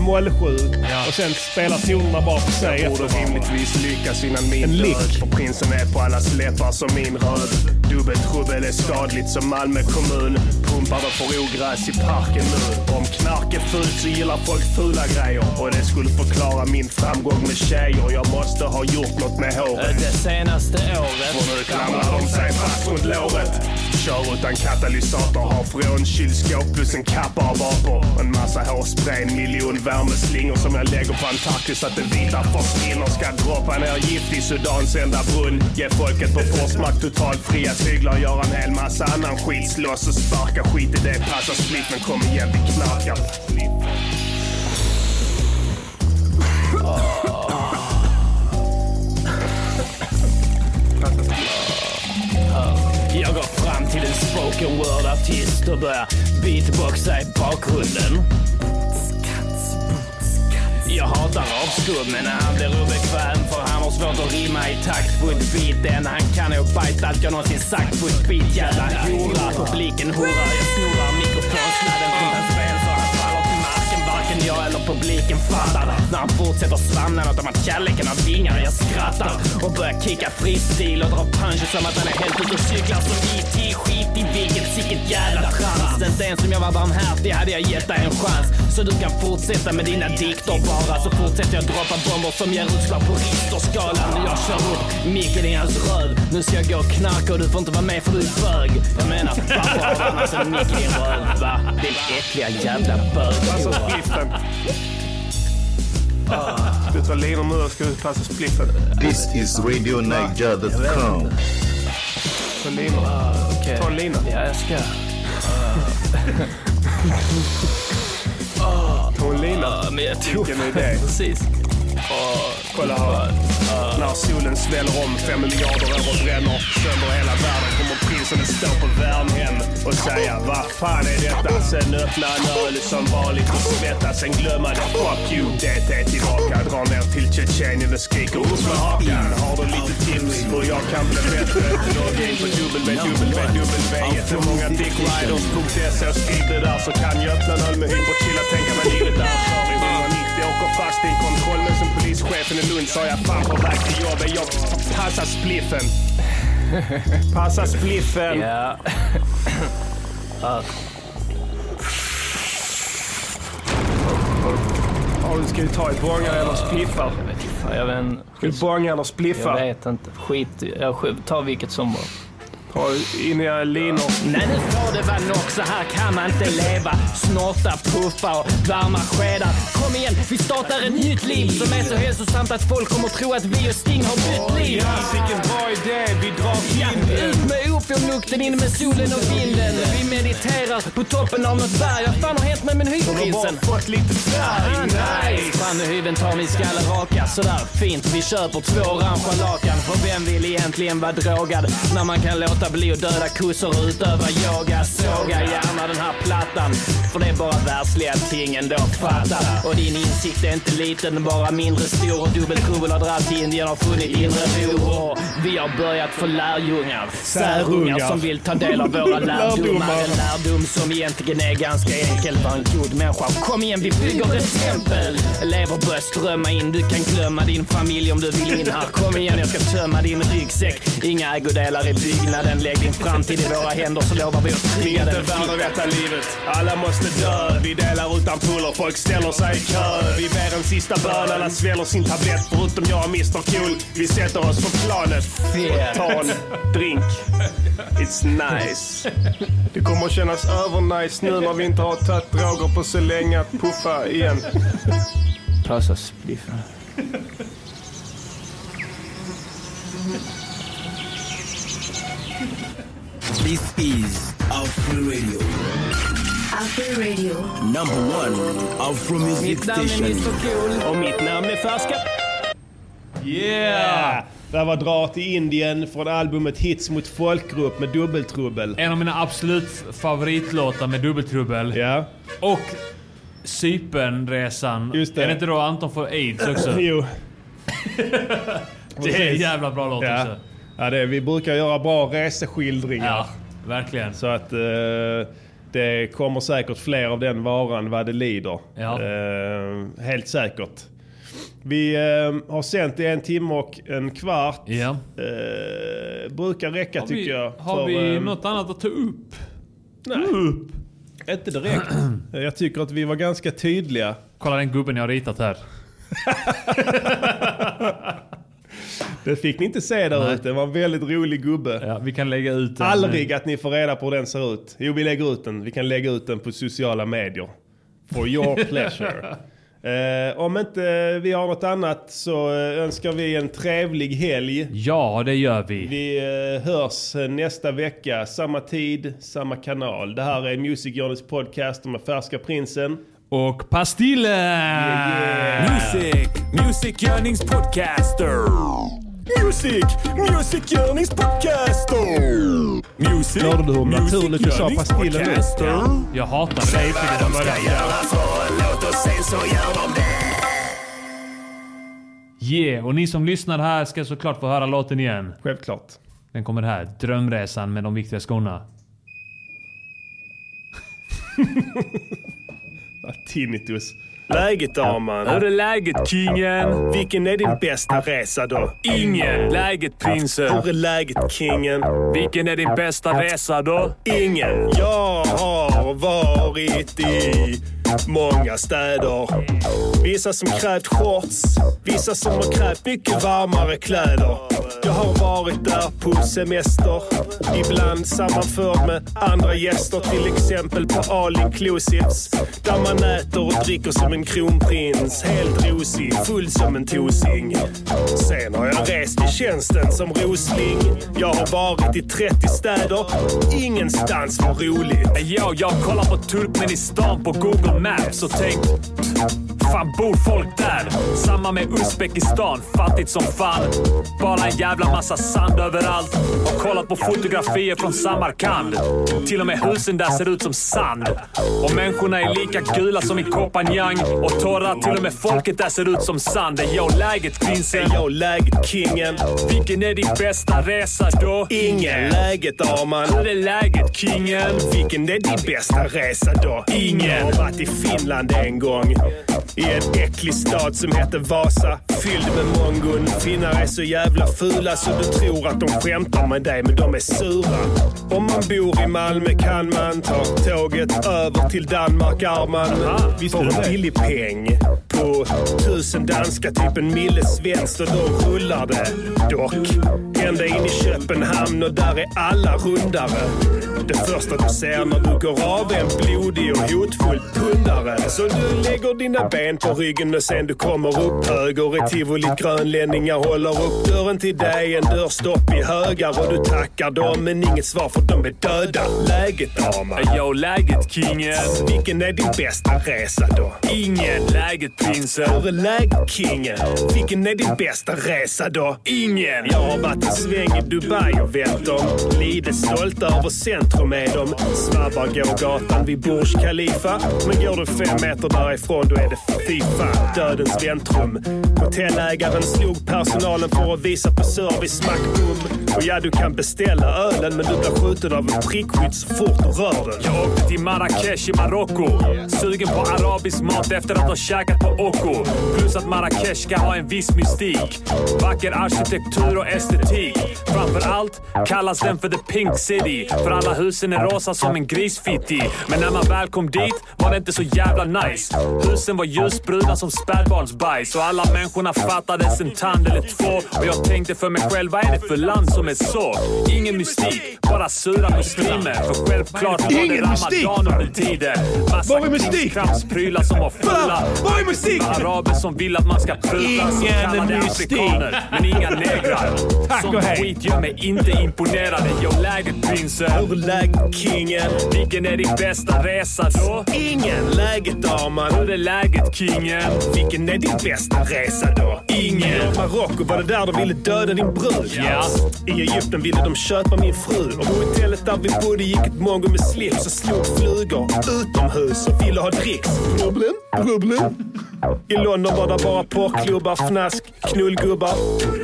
moll sju Ja. och sen spelar tonerna bara för sig Jag borde rimligtvis lyckas innan min En död lick. För prinsen är på allas läppar som min röd Dubbeltrubbel är skadligt som Malmö kommun Pumpar det för ogräs i parken nu Om knark är fult så gillar folk fula grejer Och det skulle förklara min framgång med tjejer Jag måste ha gjort något med håret Det senaste året. För nu klamrar de sig fast runt låret Kör utan katalysator, har frånkylskåp plus en kappa av apor. En massa hårspray, en miljon värmeslingor som jag lägger på Antarktis så att det vita försvinner. Ska droppa ner gift i Sudans enda brunn. Ge folket på Forsmark totalt fria tyglar. Göra en hel massa annan skit. Slåss och sparka skit i det. Passa spliffen, kom igen vi knarkar. Jag går fram till en spoken word-artist och börjar beatboxa i bakgrunden. Jag hatar avskummen när han blir obekväm för han har svårt att rimma i takt på ett beat. Det enda han kan är att bajta allt jag någonsin sagt på ett beat. Jävla hora, publiken horar. Jag snurrar mikrofonsladden från hans jag eller publiken fattar när han fortsätter svamla något om att kärleken har vingar. Jag skrattar och börjar kicka freestyle och dra punches som att han är helt ute och cyklar som E.T. Skit i vilket, sicket jävla trams. Inte ens om jag var barmhärtig hade jag gett dig en chans. Så du kan fortsätta med dina dikter bara. Så fortsätter jag droppa bomber som ger utslag på Richterskalan. Jag kör upp micken i hans röv. Nu ska jag gå och knarka och du får inte vara med för du är bög. Jag menar, varför har du annars alltså en mick i din röv? Va? Din äckliga jävla bög. Alltså spliffen. Du tar linor nu och ska passa spliffen. This is RadioNiger.com. Ta linor. Okej. Ta en lina. Ja, jag ska. Ta en lina. Ja, men jag tog Vilken idé. Precis. Kolla här. Eh, när solen sväller om fem miljarder över bränner sönder hela världen kommer prinsen att stå på Värnhem och säga vad fan är detta? Sen öppna en öl som vanligt och svettas. Sen glömma det. Fuck you, DT tillbaka. dra ner till Tjetjenien och skriker upp med hakan. Har du lite tips hur jag kan bli bättre? Logga in på www. För många och skriv det där så kan jag öppna en öl med hyper chilla. Tänka mig livet där. Sorry, 190 åker fast i en kontroll men som polischefen i Lund sa jag fan på väg till jobbet. Jag passar spliffen. Passa spliffen. Ja. Ja, du ska ju ta i bångar eller spliffar. Jag vet inte. Jag. Ska du bånga eller jag spliffa? vet inte. Skit jag tar vilket som bara. In i linor. Nej, nu får det vara nog. Så här kan man inte leva. Snorta, puffa och varma skedar. Kom igen, vi startar ett nytt liv som är så hälsosamt att folk kommer tro att vi och Sting har bytt liv. Ja, vilken bra idé. Vi drar Ja, in ut med opiumlukten, in med solen och vinden. Vi mediterar på toppen av något berg. Vad fan har hänt med min har hyvprinsen? bara fått lite färg. Nice. Fram med hyveln, tar min skalle raka. Sådär fint, vi köper två orangea lakan. För vem vill egentligen vara drogad när man kan låta bli att döda kossor och utöva yoga? Såga gärna den här plattan. För det är bara världsliga ting ändå, fatta. Och din insikt är inte liten, bara mindre stor. Och dubbeltrubbel har dragit till Indien har funnit inre ro. Vi har börjat få lärjungar. Särungar som vill ta del av våra lärdomar. En lärdom som egentligen är ganska enkel. Var en god människa. Kom igen, vi bygger ett tempel. Elever börjar strömma in. Du kan glömma din familj om du vill in här. Kom igen, jag ska tömma din ryggsäck. Inga ägodelar i byggnaden. Lägg din framtid i våra händer så lovar vi att Vi trygga är den. inte värda detta livet. Alla måste dö. Vi delar ut ampuller. Folk ställer sig i kö. Vi ber en sista bön. Alla sväller sin tablett förutom jag och Mr Cool. Vi sätter oss på planet. Fel. Ta en drink. It's nice. Det kommer att kännas övernice nu när vi inte har tagit droger på så länge att puffa igen. Trasa spliffen. This is Afro Radio. Afro Radio. Number one Afro Music Station. Mitt namn är Mr Cool. Och mitt namn är Färska. Yeah! Det var Dra till Indien från albumet Hits mot folkgrupp med dubbeltrubbel. En av mina absolut favoritlåtar med dubbeltrubbel. Ja. Och Cypernresan. Just det. Är det inte då Anton får aids också? jo. Det är en jävla bra låt ja. också. Ja, det, är- vi brukar göra bra reseskildringar. Ja, verkligen. Så att eh, det kommer säkert fler av den varan vad det lider. Ja. Eh, helt säkert. Vi eh, har sänt i en timme och en kvart. Ja. Eh, brukar räcka Har tycker vi, jag. har för, vi eh, något annat att ta upp? Nej. Inte direkt. jag tycker att vi var ganska tydliga. Kolla den gubben jag har ritat här. Det fick ni inte se där Nej. ute. Det var en väldigt rolig gubbe. Ja, vi kan lägga ut den. Aldrig att ni får reda på hur den ser ut. Jo, vi lägger ut den. Vi kan lägga ut den på sociala medier. For your pleasure. Eh, om inte vi har något annat så eh, önskar vi en trevlig helg. Ja, det gör vi. Vi eh, hörs eh, nästa vecka. Samma tid, samma kanal. Det här är Music Journeys podcast med Färska Prinsen. Och Pastille! Music, Music Yearnings Podcaster. Music, Music Yearnings Podcaster. Music, Hörde du hur naturligt du sa pastillen nu? Jag hatar det. Säg till från början. Låt oss sen så gör de det. Yeah, och ni som lyssnar här ska såklart få höra låten igen. Självklart. Den kommer här. Drömresan med de viktiga skorna. Tinnitus. Läget damen? Hur är läget kingen? Vilken är din bästa resa då? Ingen. Läget prinsen? Hur är läget kingen? Vilken är din bästa resa då? Ingen. Jag har varit i många städer. Vissa som krävt shorts, vissa som har krävt mycket varmare kläder. Jag har varit där på semester, ibland sammanförd med andra gäster. Till exempel på All Inclusives, där man äter och dricker som en kronprins. Helt rosig, full som en tosing. Sen har jag rest i tjänsten som rosling. Jag har varit i 30 städer, ingenstans var roligt. Yo, jag kollar på Turkmenistan på Google Maps och tänkt Fan bor folk där? Samma med Uzbekistan, fattigt som fan. Bara en jävla massa sand överallt. Och kollat på fotografier från Samarkand. Till och med husen där ser ut som sand. Och människorna är lika gula som i Kopanjang. Och torra, till och med folket där ser ut som sand. Är jag läget prinsen? Är jag läget kingen? Vilken är din bästa resa då? Ingen. Läget Arman? Hur är läget kingen? Vilken är din bästa resa då? Ingen. Jag har varit i Finland en gång. I en äcklig stad som heter Vasa. Fylld med mongon. Finnar är så jävla fula så du tror att de skämtar med dig, men de är sura. Om man bor i Malmö kan man ta tåget över till Danmark, Arman. du en billig peng på tusen danska, typ en mille svenskt och då rullar det. Dock, ända in i Köpenhamn och där är alla rundare. Det första du ser när du går av är en blodig och hotfull pundare. Så du lägger dina ben på ryggen och sen du kommer upp höger i tivolit. Grönlänningar håller upp dörren till dig. En dörrstopp i högar och du tackar dem men inget svar för de är döda. Läget damer? Jag läget kingen? Vilken är din bästa resa då? Ingen. Läget prinsen? Hur är läget kingen? Vilken är din bästa resa då? Ingen. Jag har varit en sväng i Dubai och vänt dem. Lite stolt över centrum är dem. Snabbare går gatan vid Burj Khalifa. Men går du fem meter därifrån då är det fy fan dödens väntrum. Hotellägaren slog personalen för att visa på service, smack boom. Och ja, du kan beställa ölen men du blir skjuten av en prickskytt så fort du rör den. Jag åkte till Marrakesh i Marocko. Sugen på arabisk mat efter att ha käkat på Oko. Plus att Marrakesh ska ha en viss mystik. Vacker arkitektur och estetik. Framför allt kallas den för the pink city. För alla husen är rosa som en grisfitti. Men när man väl kom dit var det inte så jävla nice. Husen var ljusbruna som spädbarnsbajs. Och alla människorna fattades en tand eller två. Och jag tänkte för mig själv, vad är det för land som är så? Ingen mystik, bara sura muslimer. För självklart var det ramadan under tiden. Massa krimskramsprylar som var fulla. Var är mystik! Araber som vill att man ska pruta Ingen mystik. Men inga negrar. Tack Sånt och hej. skit gör mig inte imponerad. Yo, läget prinsen. Hur är läget kingen? Vilken är din bästa resa då? Ingen läget damen. Hur är läget kingen? Vilken är din bästa resa då? Ingen. Marocko, var det där de ville döda din brud? Ja. I Egypten ville de köpa min fru. Och på hotellet där vi bodde gick ett mongo med slips och slog flugor utomhus och ville ha dricks. Problem? Problem? I London var det bara porrklubbar, fnask, knullgubbar.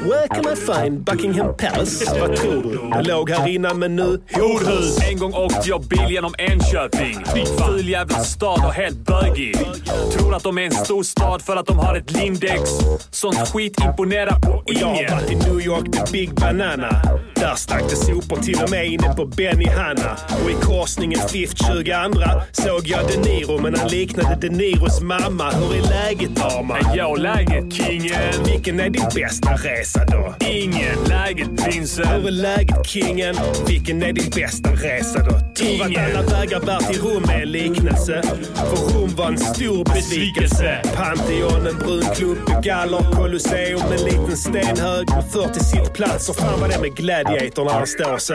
Where can I find Buckingham Palace? Vad tror du? Det låg här innan men nu Horhus. En gång åkte jag bil genom Enköping. Ful jävla stad och helt bögig. Tror att de är en stor stad för att de har ett Lindex. Sånt skit imponerar på Och jag har ingen. varit i New York, the Big Banana. Där stack det sopor till och med inne på Benny Hanna. Och i korsningen Fifth 22 såg jag De Niro, men han liknade De Niros mamma. Hur är läget damer? Yo, läget kingen? Vilken är din bästa resa då? Ingen. Läget prinsen? Hur är läget kingen? Vilken är din bästa resa då? Tror att alla vägar bär till Rom är en liknelse. För Rom var en stor besvikelse. Pantheon, en brun klubb, galler, Colosseum, en liten stenhög med 40 sittplatser. Fan vad det är med Gladiator när han står så.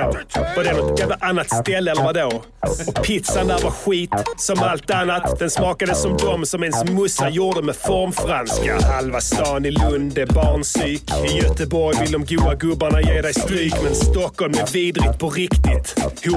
Var det något jävla annat ställe eller vadå? Och pizzan där var skit, som allt annat. Den smakade som de som ens morsa gjorde med formfranska. Halva stan i Lund är barnpsyk. I Göteborg vill de goa gubbarna ge dig stryk. Men Stockholm är vidrigt på riktigt.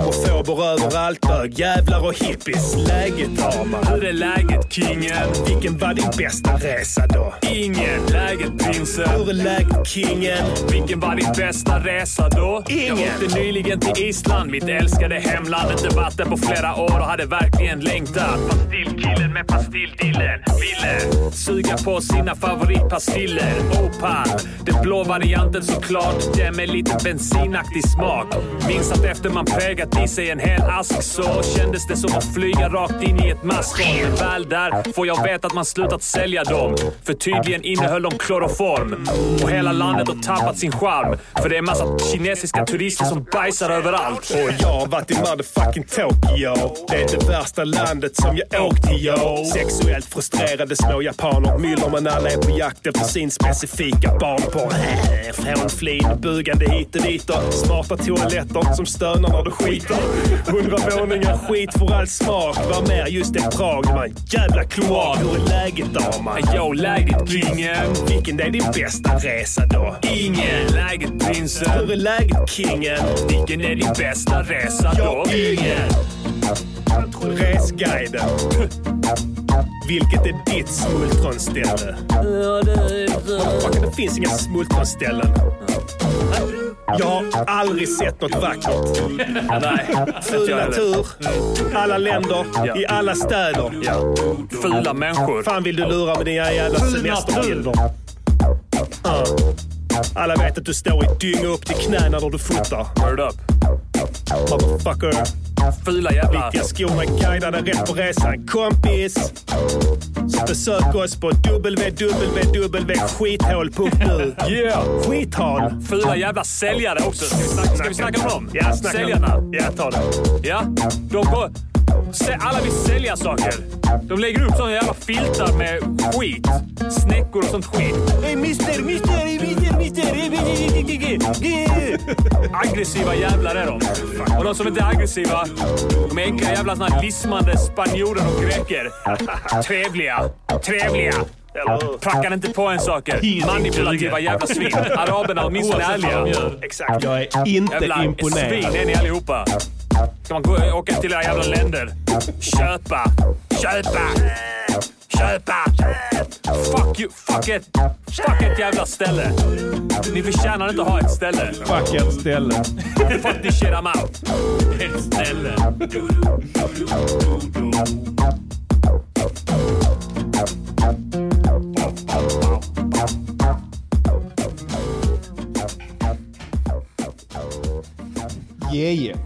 Homofober överallt, bög, jävlar och hippies. Läget damer. Hur är läget kingen? Vilken var din bästa resa då? Ingen. Läget prinsen? Hur är läget kingen? Vilken var din bästa resa då? Ingen. Jag åkte nyligen till Island, mitt älskade hemland. Inte där på flera år och hade verkligen längtat. Pastillkillen med pastilldillen ville suga på sina favoritpastiller. Opal, den blå varianten såklart. Den med lite bensinaktig smak. Minns att efter man pegat i sig en hel ask så kändes det som att flyga rakt in i ett maskhål. Men väl där får jag veta att man slutat sälja dem. För tydligen innehöll de kloroform. Och hela landet har tappat sin charm. För det är massa kinesiska turister som bajsar överallt. Och jag har varit i motherfucking Tokyo. Det är det värsta landet som jag åkt till, yo. Sexuellt frustrerade små japaner myller men alla är på jakt efter sin specifika barnporr. Från flin, bugande hit och dit och smarta toaletter som stönar när du skiter. Hundra våningar skit för all smak. Vad mer? Just det, Prag. Var en jävla kloak. Hur är läget damer? Yo, läget kingen? Vilken är din bästa resa då? Ingen. Läget prinsen? Hur är läget kingen? Vilken är din bästa resa då? Ja, ingen. Resguiden. Vilket är ditt smultronställe? Motherfucker, det finns inga smultronställen. Jag har aldrig sett något vackert. Nej, Ful natur, alla länder, Ja. i alla städer. Ja. Fula människor. fan vill du lura med dina jävla semesterbilder? Ja. Alla vet att du står i dynga upp till knäna när du fotar. Word up. Motherfucker. Fula jävla... Vilka skorna guidar dig rätt på resan. Kompis! Så besök oss på www.skithål.nu. Yeah! Skithål! Fula jävla säljare också. Ska vi snacka, ska vi snacka om dem? Ja, snacka. Säljarna. Ja, ta det. Ja, de går... Alla vill sälja saker. De lägger upp såna jävla filtar med skit. Snäckor och sånt skit. Hey, mister, mister, mister, mister. Aggressiva jävlar är de. Och de som inte är aggressiva, de är enkla jävla såna här lismande spanjorer och greker. Trevliga. Trevliga. Prackar inte på en saker. Manipulativa jävla svin. Araberna åtminstone är ärliga. Exakt. Jag är inte Jävla imponerad. svin är ni allihopa. Ska man gå och åka till era jävla länder? Köpa! Köpa! Köpa! Fuck you! Fuck it! Fuck ett jävla ställe! Ni förtjänar inte att ha ett ställe. Fuck ett ställe. Fuck this shit, I'm out. Ett ställe. Yeah, yeah.